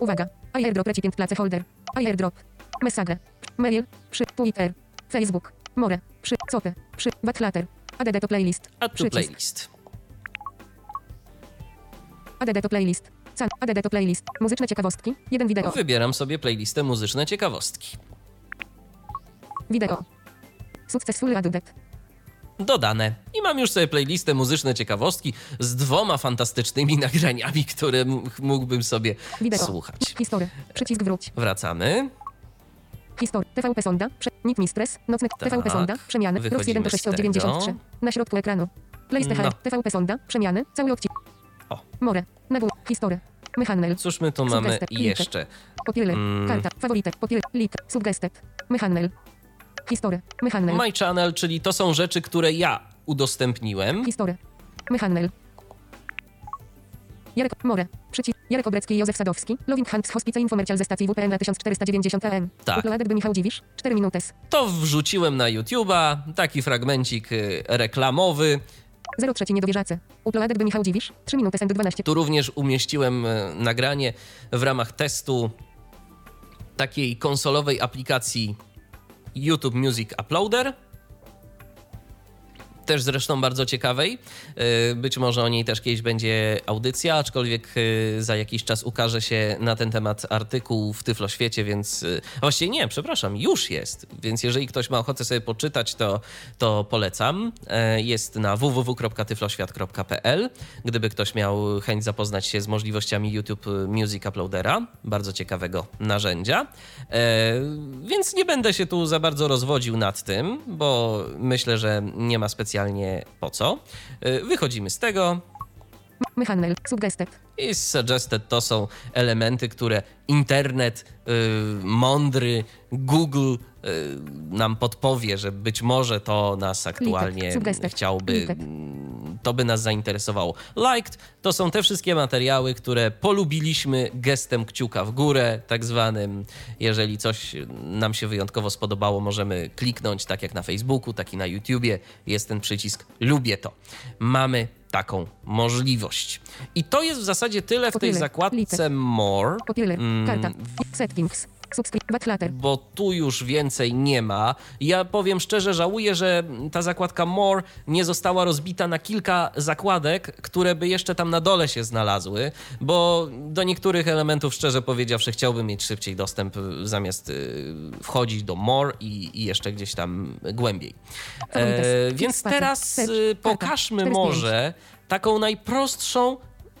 Uwaga. iAirdrop recipient place holder. iAirdrop. Message. Mail. Przy. Twitter. Facebook. More. Przy. Copy. Przy. Backlater. Add to playlist. add to playlist. Add to playlist. Add to playlist. Muzyczne ciekawostki. Jeden wideo. Wybieram sobie playlistę muzyczne ciekawostki. Wideo. Successful added. Dodane. I mam już sobie playlistę muzyczne ciekawostki z dwoma fantastycznymi nagraniami, które mógłbym sobie Wideo. słuchać. History. Przycisk wróć. Wracamy. History. TVP Sonda. Prze... Nick Mistress. Nocny. Tak. TVP Sonda. Przemiany. Wychodzimy 1 to 6 z od tego. 93. Na środku ekranu. Playlist No. TVP Sonda. Przemiany. Cały odcinek. O. More. Nagłówek. History. Mechanel. Cóż my tu mamy jeszcze? Popiele. Mm. Karta. Faworytek. Popiele. Lik. Subgestet. Mechanel. History. Mechanel. My Channel, czyli to są rzeczy, które ja udostępniłem. History. Mechanel. Jarek More. Przycisk. Jarek Obrecki i Józef Sadowski. Loving Hands Hospice Infomercial ze stacji WPN na 1490 AM. Tak. Uploaded by Michał Dziwisz. 4 minuty. To wrzuciłem na YouTube'a, taki fragmencik y, reklamowy. 03 niedowierzacy. Uploaded by Michał Dziwisz. 3 minuty and 12. Tu również umieściłem y, nagranie w ramach testu takiej konsolowej aplikacji YouTube Music Uploader. Też zresztą bardzo ciekawej. Y, Być może o niej też kiedyś będzie audycja, aczkolwiek y, za jakiś czas ukaże się na ten temat artykuł w Tyfloświecie, więc y, właściwie nie, przepraszam, już jest. Więc jeżeli ktoś ma ochotę sobie poczytać, to, to polecam. E, Jest na www.tyfloświat.pl. Gdyby ktoś miał chęć zapoznać się z możliwościami YouTube Music Uploadera, bardzo ciekawego narzędzia. E, Więc nie będę się tu za bardzo rozwodził nad tym, bo myślę, że nie ma specjalnie po co. E, Wychodzimy z tego, Mechannel. Suggested. i suggested to są elementy, które internet y, mądry, Google y, nam podpowie, że być może to nas aktualnie Suggested. chciałby, Limited. mm, to by nas zainteresowało. Liked to są te wszystkie materiały, które polubiliśmy gestem kciuka w górę, tak zwanym. Jeżeli coś nam się wyjątkowo spodobało, możemy kliknąć, tak jak na Facebooku, tak i na YouTubie. Jest ten przycisk lubię to. Mamy taką możliwość. I to jest w zasadzie tyle w tej zakładce. More. Mm, Karta. Settings. Bo tu już więcej nie ma. Ja powiem szczerze, żałuję, że ta zakładka More nie została rozbita na kilka zakładek, które by jeszcze tam na dole się znalazły, bo do niektórych elementów, szczerze powiedziawszy, chciałbym mieć szybciej dostęp, zamiast y, wchodzić do More i, i jeszcze gdzieś tam głębiej. E, więc teraz y, Karta. pokażmy 4 z może taką najprostszą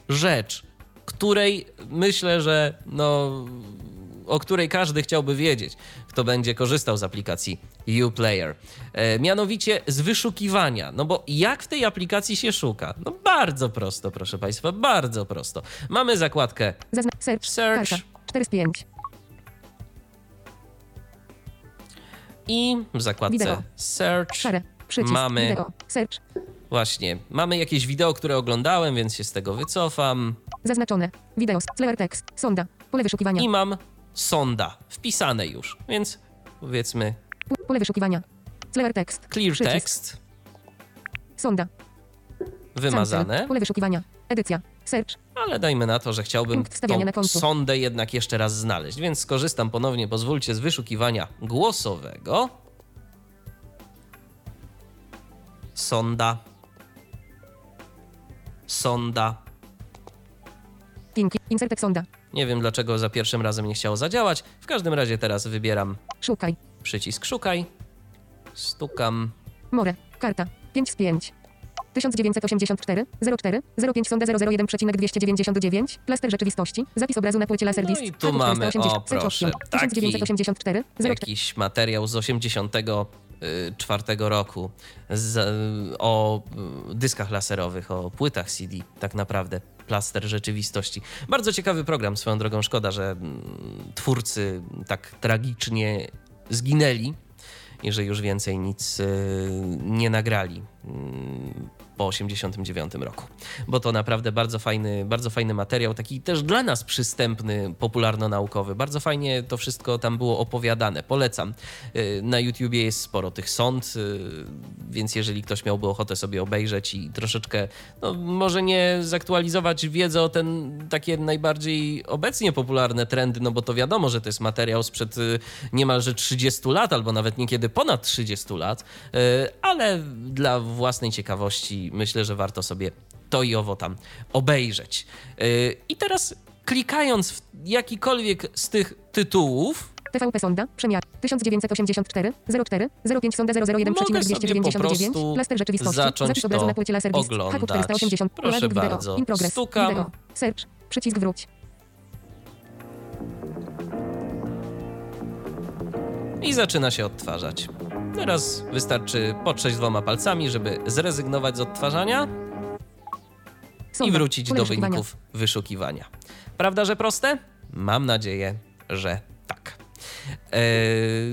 rzecz, której myślę, że no o której każdy chciałby wiedzieć, kto będzie korzystał z aplikacji Uplayer. E, mianowicie z wyszukiwania. No bo jak w tej aplikacji się szuka? No bardzo prosto, proszę Państwa, bardzo prosto. Mamy zakładkę Zazna search. Search. Karta. 4 z 5. i w zakładce Wideo. Search Szare. Przycisk. Mamy- Wideo. Search. właśnie, mamy jakieś wideo, które oglądałem, więc się z tego wycofam Zaznaczone. Wideo. Clear text. Sonda. Pole wyszukiwania. i mam sonda wpisane już, więc powiedzmy Pole wyszukiwania. Clear text. clear Przycisk. text Sonda. wymazane. Pole wyszukiwania. Edycja. Search. Ale dajmy na to, że chciałbym tą sondę jednak jeszcze raz znaleźć, więc skorzystam ponownie, pozwólcie, z wyszukiwania głosowego. Sonda. Sonda. Linki. Insertek sonda. Nie wiem dlaczego za pierwszym razem nie chciało zadziałać. W każdym razie teraz wybieram Szukaj. przycisk szukaj. Stukam. More. Karta. 5 z 5. 1984 04 05 sonda 001,299 Plaster rzeczywistości. Zapis obrazu na płycie Laserdisc. No i tu mamy, 480. o, proszę, Search option. 1984 04 jakiś materiał z 84 roku z, o y, dyskach laserowych, o płytach CD, tak naprawdę. Plaster rzeczywistości. Bardzo ciekawy program, swoją drogą. Szkoda, że mm, twórcy tak tragicznie zginęli i że już więcej nic y, nie nagrali mm, po 89 roku. Bo to naprawdę bardzo fajny, bardzo fajny materiał, taki też dla nas przystępny, popularno-naukowy. Bardzo fajnie to wszystko tam było opowiadane. Polecam. Y, Na YouTubie jest sporo tych sąd, y, więc jeżeli ktoś miałby ochotę sobie obejrzeć i troszeczkę, no może nie zaktualizować wiedzy o ten takie najbardziej obecnie popularne trendy, no bo to wiadomo, że to jest materiał sprzed y, niemalże 30 lat, albo nawet niekiedy ponad 30 lat, ale dla własnej ciekawości myślę, że warto sobie to i owo tam obejrzeć. Y, I teraz klikając w jakikolwiek z tych tytułów, TVP sonda. Przemiar. 1984 04 05 sonda Mogę sobie po 001,299 prostu Plaster rzeczywistości. zacząć Zapis obrazu na płycie Laserdisc. oglądać. Haku 480. Proszę wideo. bardzo. In progress. Stukam. Search. Przycisk wróć. i zaczyna się odtwarzać. Teraz wystarczy potrzeć dwoma palcami, żeby zrezygnować z odtwarzania i wrócić do wyników wyszukiwania. Prawda, że proste? Mam nadzieję, że tak. Eee,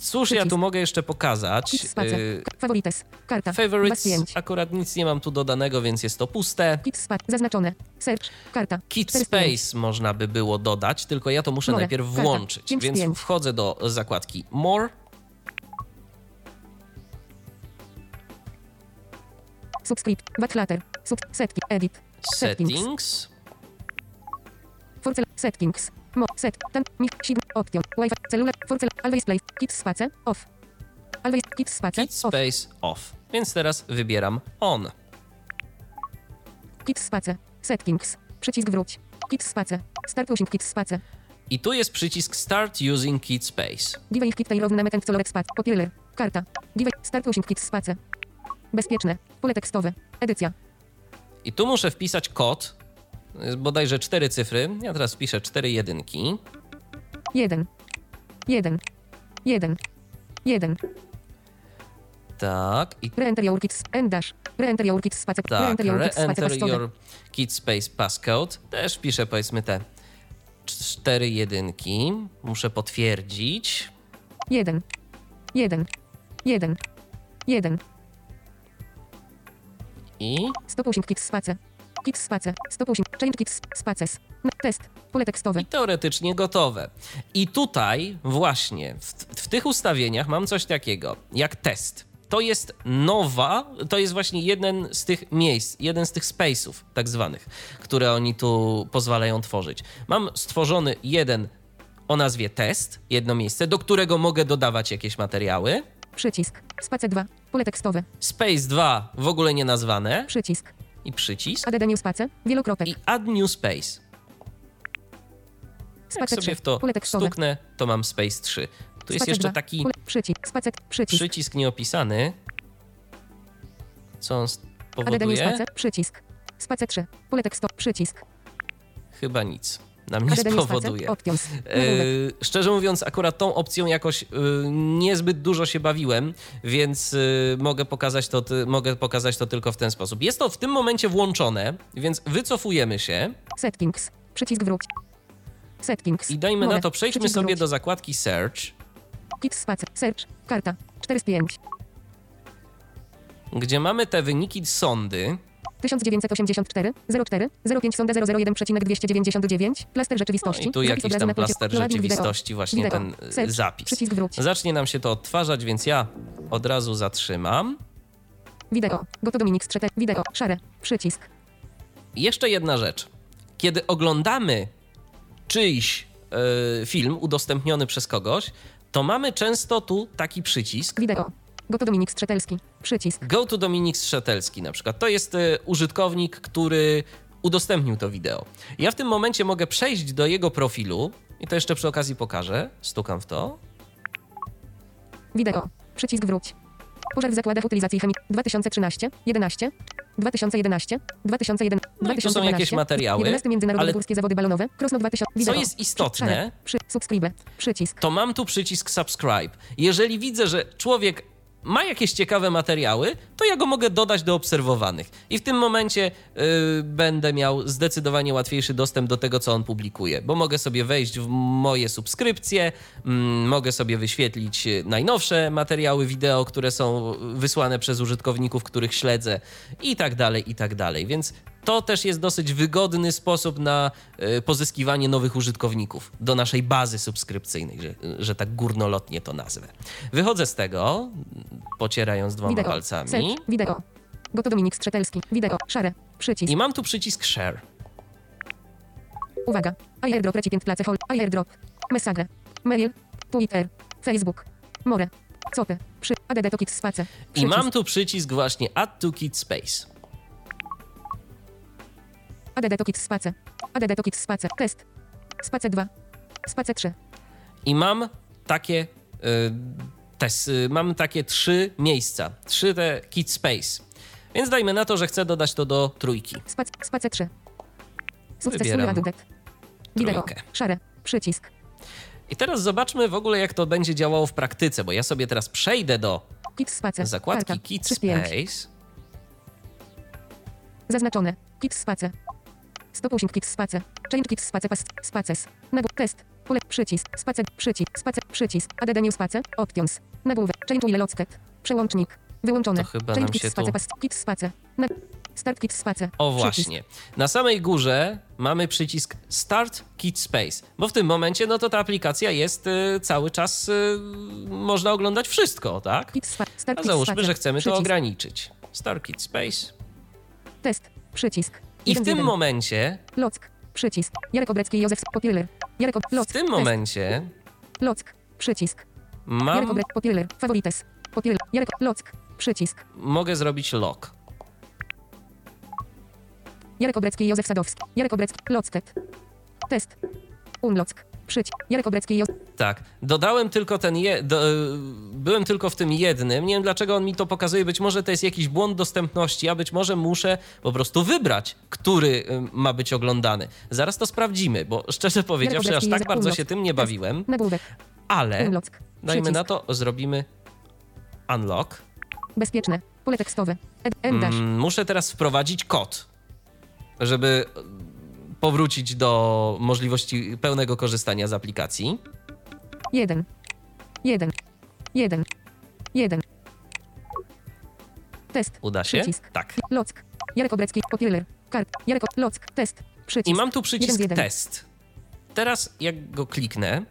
cóż ja tu mogę jeszcze pokazać? Eee, Favorites. Karta. favorites, 5. akurat nic nie mam tu dodanego, więc jest to puste. Zaznaczone. Search. Karta. Kit 4 z 5. Space można by było dodać, tylko ja to muszę najpierw włączyć. Więc wchodzę do zakładki More, Subscript. Backlater. Sub. Setki. Edit. Settings. Forcel. Settings. Mo. Set. Ten. Mix. Sign. Option. Wi-Fi. Cellular. Forcel. Always play. Kit spacer. Off. Always Kids space. Space Off. Więc teraz wybieram On. Kids space. Settings. Przycisk wróć. Kids space. Start using Kids space. I tu jest przycisk Start Using Kid Space. Device Kit Tail Movement and Color Space. Popular. Karta. Device. Start using Kids space. Bezpieczne. Pole tekstowe. Edycja. I tu muszę wpisać kod, bodajże cztery cyfry. Ja teraz wpiszę cztery jedynki. 1. 1. 1. 1. Tak, i Reenter your kids. End dash. Reenter your kids space. tak, Reenter your kids your kid space passcode. Też wpiszę powiedzmy te cztery jedynki. Muszę potwierdzić. 1. 1. 1. 1. I Stop using kids space. Kids space. Stop using. Change kids spaces. Test. Pole tekstowe. I teoretycznie gotowe. I tutaj właśnie w, w tych ustawieniach mam coś takiego jak test. To jest nowa, to jest właśnie jeden z tych miejsc, jeden z tych space'ów tak zwanych, które oni tu pozwalają tworzyć. Mam stworzony jeden o nazwie test, jedno miejsce, do którego mogę dodawać jakieś materiały. Przycisk. Space 2. Pole tekstowe. Space 2 w ogóle nie nazwane Przycisk. i przycisk Add new space. Wielokropek. i add new space. Jak Space sobie 3. w to stuknę, to mam space 3. Tu jest jeszcze 2. taki przycisk. Space. Przycisk. przycisk nieopisany. Co on Add new spowoduje? space. Przycisk. Space 3. Pole tekstowe. Przycisk. Chyba nic. Nam nie spowoduje. E, szczerze mówiąc, akurat tą opcją jakoś e, niezbyt dużo się bawiłem, więc e, mogę, pokazać to, ty, mogę pokazać to tylko w ten sposób. Jest to w tym momencie włączone, więc wycofujemy się Settings. Przycisk wróć. Settings. i dajmy na to, przejdźmy Przycisk sobie wróć. do zakładki Search, Kids space. Search. Karta. 4 z 5. gdzie mamy te wyniki sondy. 1984 04 05 sonda 001,299 plaster rzeczywistości. No i tu jakiś tam plaster rzeczywistości, właśnie Wideo. ten Search. zapis. Przycisk wróć. Zacznie nam się to odtwarzać, więc ja od razu zatrzymam. Wideo. Goto Dominik Strzetek. Wideo. Szare. Przycisk. Jeszcze jedna rzecz. Kiedy oglądamy czyjś e, film udostępniony przez kogoś, to mamy często tu taki przycisk. Wideo. Goto Dominik Strzetelski. Przycisk. Go to Dominik Strzetelski na przykład. To jest e, użytkownik, który udostępnił to wideo. Ja w tym momencie mogę przejść do jego profilu i to jeszcze przy okazji pokażę. Stukam w to. Wideo. Przycisk wróć. Pożar w zakładach utylizacji chemii 2013, 11, 2011, 2001, No i tu są jakieś materiały, 11 Międzynarodowe ale- Górskie Zawody Balonowe, Krosno 2000, wideo. jest istotne-. Przy, subscribe, przycisk. to mam tu przycisk subscribe. Jeżeli widzę, że człowiek ma jakieś ciekawe materiały, to ja go mogę dodać do obserwowanych. I w tym momencie yy, będę miał zdecydowanie łatwiejszy dostęp do tego, co on publikuje, bo mogę sobie wejść w moje subskrypcje, mm, mogę sobie wyświetlić y, najnowsze materiały wideo, które są wysłane przez użytkowników, których śledzę i tak dalej, i tak dalej. Więc to też jest dosyć wygodny sposób na y, pozyskiwanie nowych użytkowników do naszej bazy subskrypcyjnej, że, że tak górnolotnie to nazwę. Wychodzę z tego, pocierając dwoma Wideo. palcami Search. Wideo. Goto Dominik Strzetelski. Wideo. Szare. Przycisk. i mam tu przycisk share. Uwaga. Airdrop recipient place hall. Airdrop. Message. Mail. Twitter. Facebook. More. Cope. Przy. ADD to kids space. I mam tu przycisk właśnie Add to Kit Space. ADD to kids space. ADD to kids space. Test. Space 2. Space 3. I mam takie. Y, tes, y, mam takie trzy miejsca, trzy te Kit Space. Więc dajmy na to, że chcę dodać to do trójki. Space, space 3. Successfully Wybieram added. Wideo. Szare. Przycisk. I teraz zobaczmy w ogóle, jak to będzie działało w praktyce, bo ja sobie teraz przejdę do Kids space. zakładki Karta. Kit 3 z 5. Space. Zaznaczone. Kids space. Stop using kids space. Change kids space pas spaces. Nagłówek. Test. Pole. Przycisk. Space. Przycisk. Space. Przycisk. ADD new space. Options. Nagłówek. Change wheel locket. Przełącznik. Wyłączone. To chyba Change nam kids się space tu- pas. Kids space. Na... Start kids space. O Przycisk. właśnie. Na samej górze mamy przycisk Start Kit Space, bo w tym momencie no to ta aplikacja jest y, cały czas y, można oglądać wszystko, tak? Spa- Start A załóżmy, że chcemy to Przycisk. ograniczyć. Start Kit Space. Test. Przycisk. I w tym momencie, Lock. Przycisk. Jarek Obrecki i Józef Popieler. Jarek Ob... Lock. w tym momencie Lock. Przycisk. Jarek mam Obrec... Popieler. Favorites. Popiel. Jarek. Lock. Przycisk. Mogę zrobić lock. Jarek Obrecki i Józef Sadowski. Jarek Obrecki. Locket. Test. Unlock. Przycisk. Jarek Obrecki. Tak, dodałem tylko ten. Je, do, byłem tylko w tym jednym. Nie wiem dlaczego on mi to pokazuje. Być może to jest jakiś błąd dostępności, a być może muszę po prostu wybrać, który y, ma być oglądany. Zaraz to sprawdzimy, bo szczerze powiedziawszy, aż tak bardzo się tym nie bawiłem, ale dajmy na to, zrobimy unlock. Bezpieczne. Pole tekstowe. Dash. Mm, Muszę teraz wprowadzić kod, żeby powrócić do możliwości pełnego korzystania z aplikacji. 1. 1. 1. 1. Test. Uda się? Przycisk. Tak. Lock. Jarek Obrecki. Popieler. Kart. Jarek. Lock. Test. Przycisk. I mam tu przycisk Jeden z jeden. test. Teraz jak go kliknę,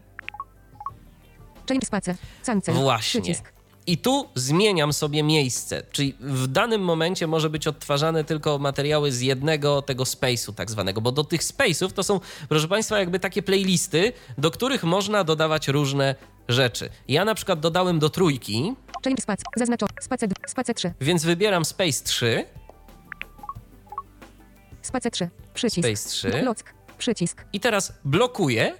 Change space. Cancel. Właśnie. Przycisk. I tu zmieniam sobie miejsce, czyli w danym momencie może być odtwarzane tylko materiały z jednego tego space'u tak zwanego, bo do tych space'ów to są, proszę Państwa, jakby takie playlisty, do których można dodawać różne rzeczy. Ja na przykład dodałem do trójki, Change space. Zaznaczo. Space. Space 3. więc wybieram space 3, Space 3. Przycisk. space 3 Lock. Przycisk. i teraz blokuję,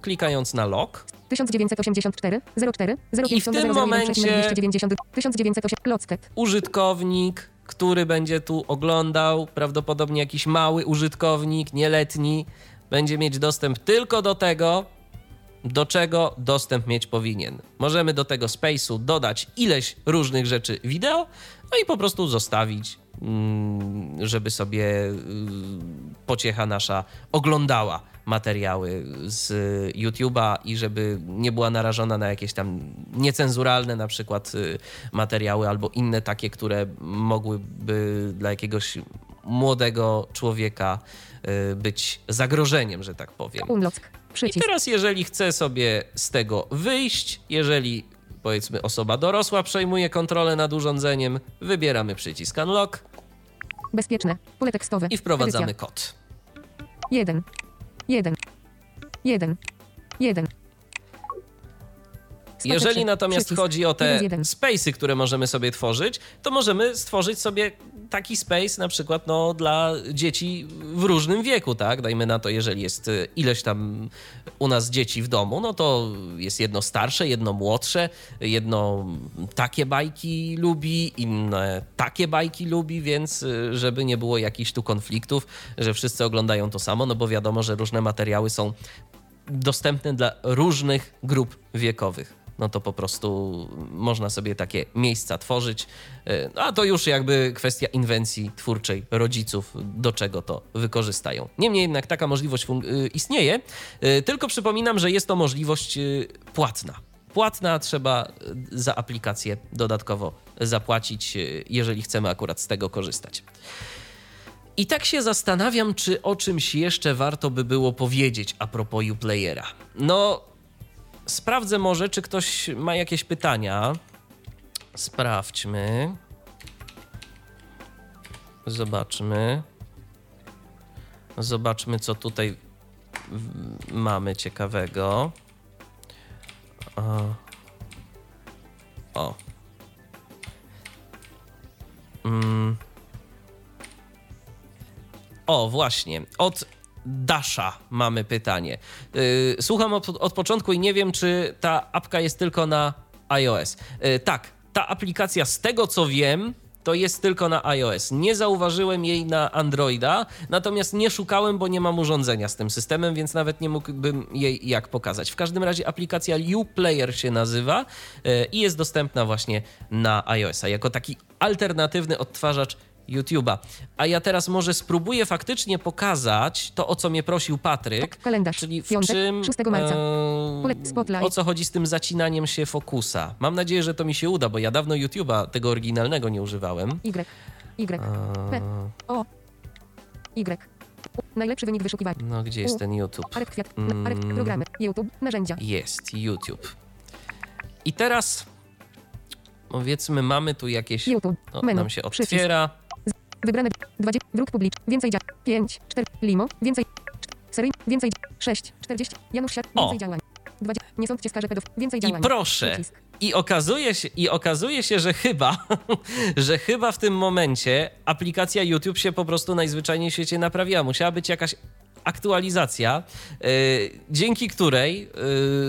klikając na lock 1984 04 I w tym momencie- 290 1908 Locket. użytkownik, który będzie tu oglądał, prawdopodobnie jakiś mały użytkownik, nieletni, będzie mieć dostęp tylko do tego, do czego dostęp mieć powinien. Możemy do tego space'u dodać ileś różnych rzeczy wideo, no i po prostu zostawić, mm, żeby sobie mm, pociecha nasza oglądała materiały z YouTube'a i żeby nie była narażona na jakieś tam niecenzuralne na przykład y, materiały albo inne takie, które mogłyby dla jakiegoś młodego człowieka y, być zagrożeniem, że tak powiem. I teraz, jeżeli chcę sobie z tego wyjść, jeżeli powiedzmy osoba dorosła przejmuje kontrolę nad urządzeniem, wybieramy przycisk Unlock Bezpieczne. Pole tekstowe. i wprowadzamy Edycja. kod. 1. 1. 1. 1. Jeżeli 3. natomiast Przycisk. chodzi o te space'y, które możemy sobie tworzyć, to możemy stworzyć sobie taki space na przykład no, dla dzieci w różnym wieku, tak? Dajmy na to, jeżeli jest y, ileś tam u nas dzieci w domu, no to jest jedno starsze, jedno młodsze, jedno takie bajki lubi, inne takie bajki lubi, więc y, żeby nie było jakichś tu konfliktów, że wszyscy oglądają to samo, no bo wiadomo, że różne materiały są dostępny dla różnych grup wiekowych. No to po prostu można sobie takie miejsca tworzyć. E, No a to już jakby kwestia inwencji twórczej rodziców, do czego to wykorzystają. Niemniej jednak taka możliwość y, istnieje, Y, tylko przypominam, że jest to możliwość y, płatna. Płatna trzeba y, za aplikację dodatkowo zapłacić, y, jeżeli chcemy akurat z tego korzystać. I tak się zastanawiam, czy o czymś jeszcze warto by było powiedzieć a propos Uplayera. No, sprawdzę może, czy ktoś ma jakieś pytania. Sprawdźmy. Zobaczmy. Zobaczmy, co tutaj mamy ciekawego. O. Mm. O, właśnie. Od Dasha mamy pytanie. Yy, słucham od, od początku i nie wiem, czy ta apka jest tylko na iOS. Yy, tak, ta aplikacja, z tego co wiem, to jest tylko na iOS. Nie zauważyłem jej na Androida, natomiast nie szukałem, bo nie mam urządzenia z tym systemem, więc nawet nie mógłbym jej jak pokazać. W każdym razie aplikacja UPlayer się nazywa yy, i jest dostępna właśnie na iOS-a jako taki alternatywny odtwarzacz YouTube'a. A ja teraz może spróbuję faktycznie pokazać to, o co mnie prosił Patryk, Kalendarz. czyli w Piątek, czym, 6 marca. e, o co chodzi z tym zacinaniem się fokusa. Mam nadzieję, że to mi się uda, bo ja dawno YouTube'a, tego oryginalnego nie używałem. Y. Y. P. O. Y. U. Najlepszy wynik wyszukiwania. No, gdzie jest ten YouTube? Arek kwiat. Mm. Arek programy. YouTube. Narzędzia. Jest, YouTube. I teraz, powiedzmy, mamy tu jakieś... YouTube. Menu. nam się Przycisk. Wybrane 20. Druk publiczny. Więcej działań. 5. 4. Limo. Więcej. Serii. Więcej. 6. 40. Janusz Siat. O. Więcej działań. 20. Nie sądźcie skarże pedów. Więcej I działań. proszę, Przycisk. I okazuje się, i okazuje się, że chyba, że chyba w tym momencie aplikacja YouTube się po prostu najzwyczajniej w świecie naprawiła. Musiała być jakaś aktualizacja, y, dzięki której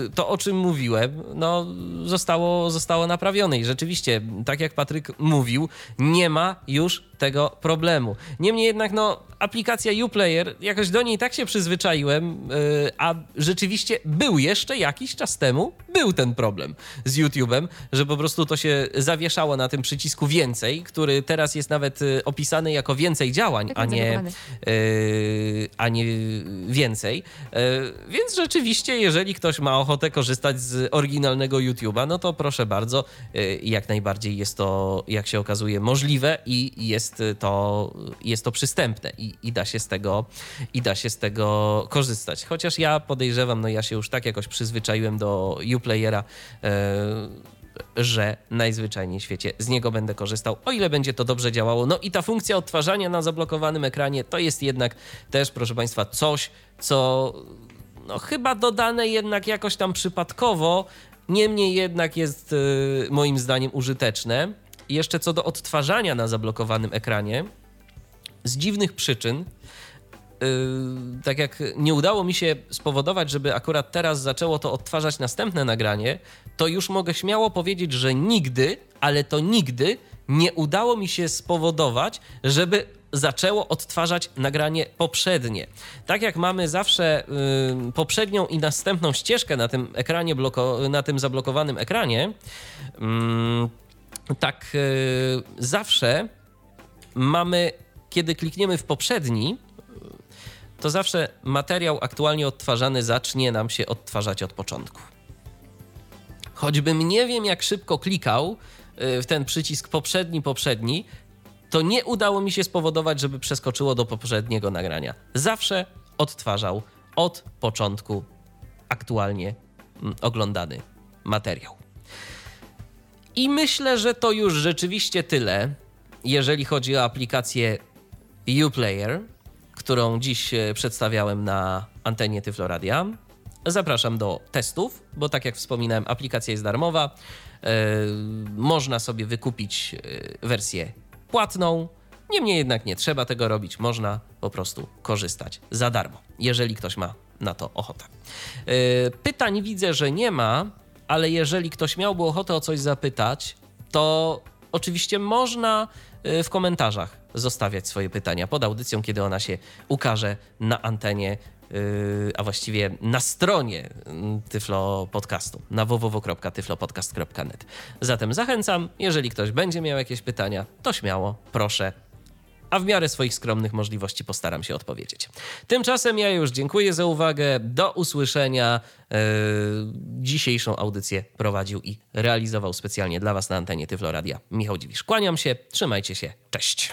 y, to, o czym mówiłem, no, zostało, zostało naprawione. I rzeczywiście, tak jak Patryk mówił, nie ma już tego problemu. Niemniej jednak, no, aplikacja Uplayer, jakoś do niej tak się przyzwyczaiłem, yy, a rzeczywiście był jeszcze jakiś czas temu, był ten problem z YouTube'em, że po prostu to się zawieszało na tym przycisku więcej, który teraz jest nawet opisany jako więcej działań, a nie, a nie więcej. Yy, więc rzeczywiście, jeżeli ktoś ma ochotę korzystać z oryginalnego YouTube'a, no to proszę bardzo, yy, jak najbardziej jest to, jak się okazuje, możliwe i jest jest to, jest to przystępne i, i, da się z tego, i da się z tego korzystać. Chociaż ja podejrzewam, no ja się już tak jakoś przyzwyczaiłem do Uplayera, e, że najzwyczajniej w świecie z niego będę korzystał, o ile będzie to dobrze działało. No i ta funkcja odtwarzania na zablokowanym ekranie to jest jednak też, proszę Państwa, coś, co no, chyba dodane jednak jakoś tam przypadkowo, niemniej jednak jest y, moim zdaniem użyteczne. I jeszcze co do odtwarzania na zablokowanym ekranie, z dziwnych przyczyn, yy, tak jak nie udało mi się spowodować, żeby akurat teraz zaczęło to odtwarzać następne nagranie, to już mogę śmiało powiedzieć, że nigdy, ale to nigdy nie udało mi się spowodować, żeby zaczęło odtwarzać nagranie poprzednie. Tak jak mamy zawsze y, poprzednią i następną ścieżkę na tym ekranie, bloko, na tym zablokowanym ekranie, y, tak zawsze mamy, kiedy klikniemy w poprzedni, to zawsze materiał aktualnie odtwarzany zacznie nam się odtwarzać od początku. Choćbym nie wiem, jak szybko klikał e, w ten przycisk poprzedni, poprzedni, to nie udało mi się spowodować, żeby przeskoczyło do poprzedniego nagrania. Zawsze odtwarzał od początku aktualnie mm, oglądany materiał. I myślę, że to już rzeczywiście tyle, jeżeli chodzi o aplikację Uplayer, którą dziś e, przedstawiałem na antenie Tyfloradia. Zapraszam do testów, bo tak jak wspominałem, aplikacja jest darmowa. Yy, można sobie wykupić e, wersję płatną. Niemniej jednak nie trzeba tego robić, można po prostu korzystać za darmo, jeżeli ktoś ma na to ochotę. Pytań widzę, że nie ma, ale jeżeli ktoś miałby ochotę o coś zapytać, to oczywiście można w komentarzach zostawiać swoje pytania pod audycją, kiedy ona się ukaże na antenie, y, a właściwie na stronie mm, Tyflo Podcastu, na www.tyflopodcast.net. Zatem zachęcam, jeżeli ktoś będzie miał jakieś pytania, to śmiało, proszę, a w miarę swoich skromnych możliwości postaram się odpowiedzieć. Tymczasem ja już dziękuję za uwagę. Do usłyszenia. Yy, dzisiejszą audycję prowadził i realizował specjalnie dla Was na antenie Tyfloradia Michał Dziwisz. Kłaniam się, trzymajcie się, cześć.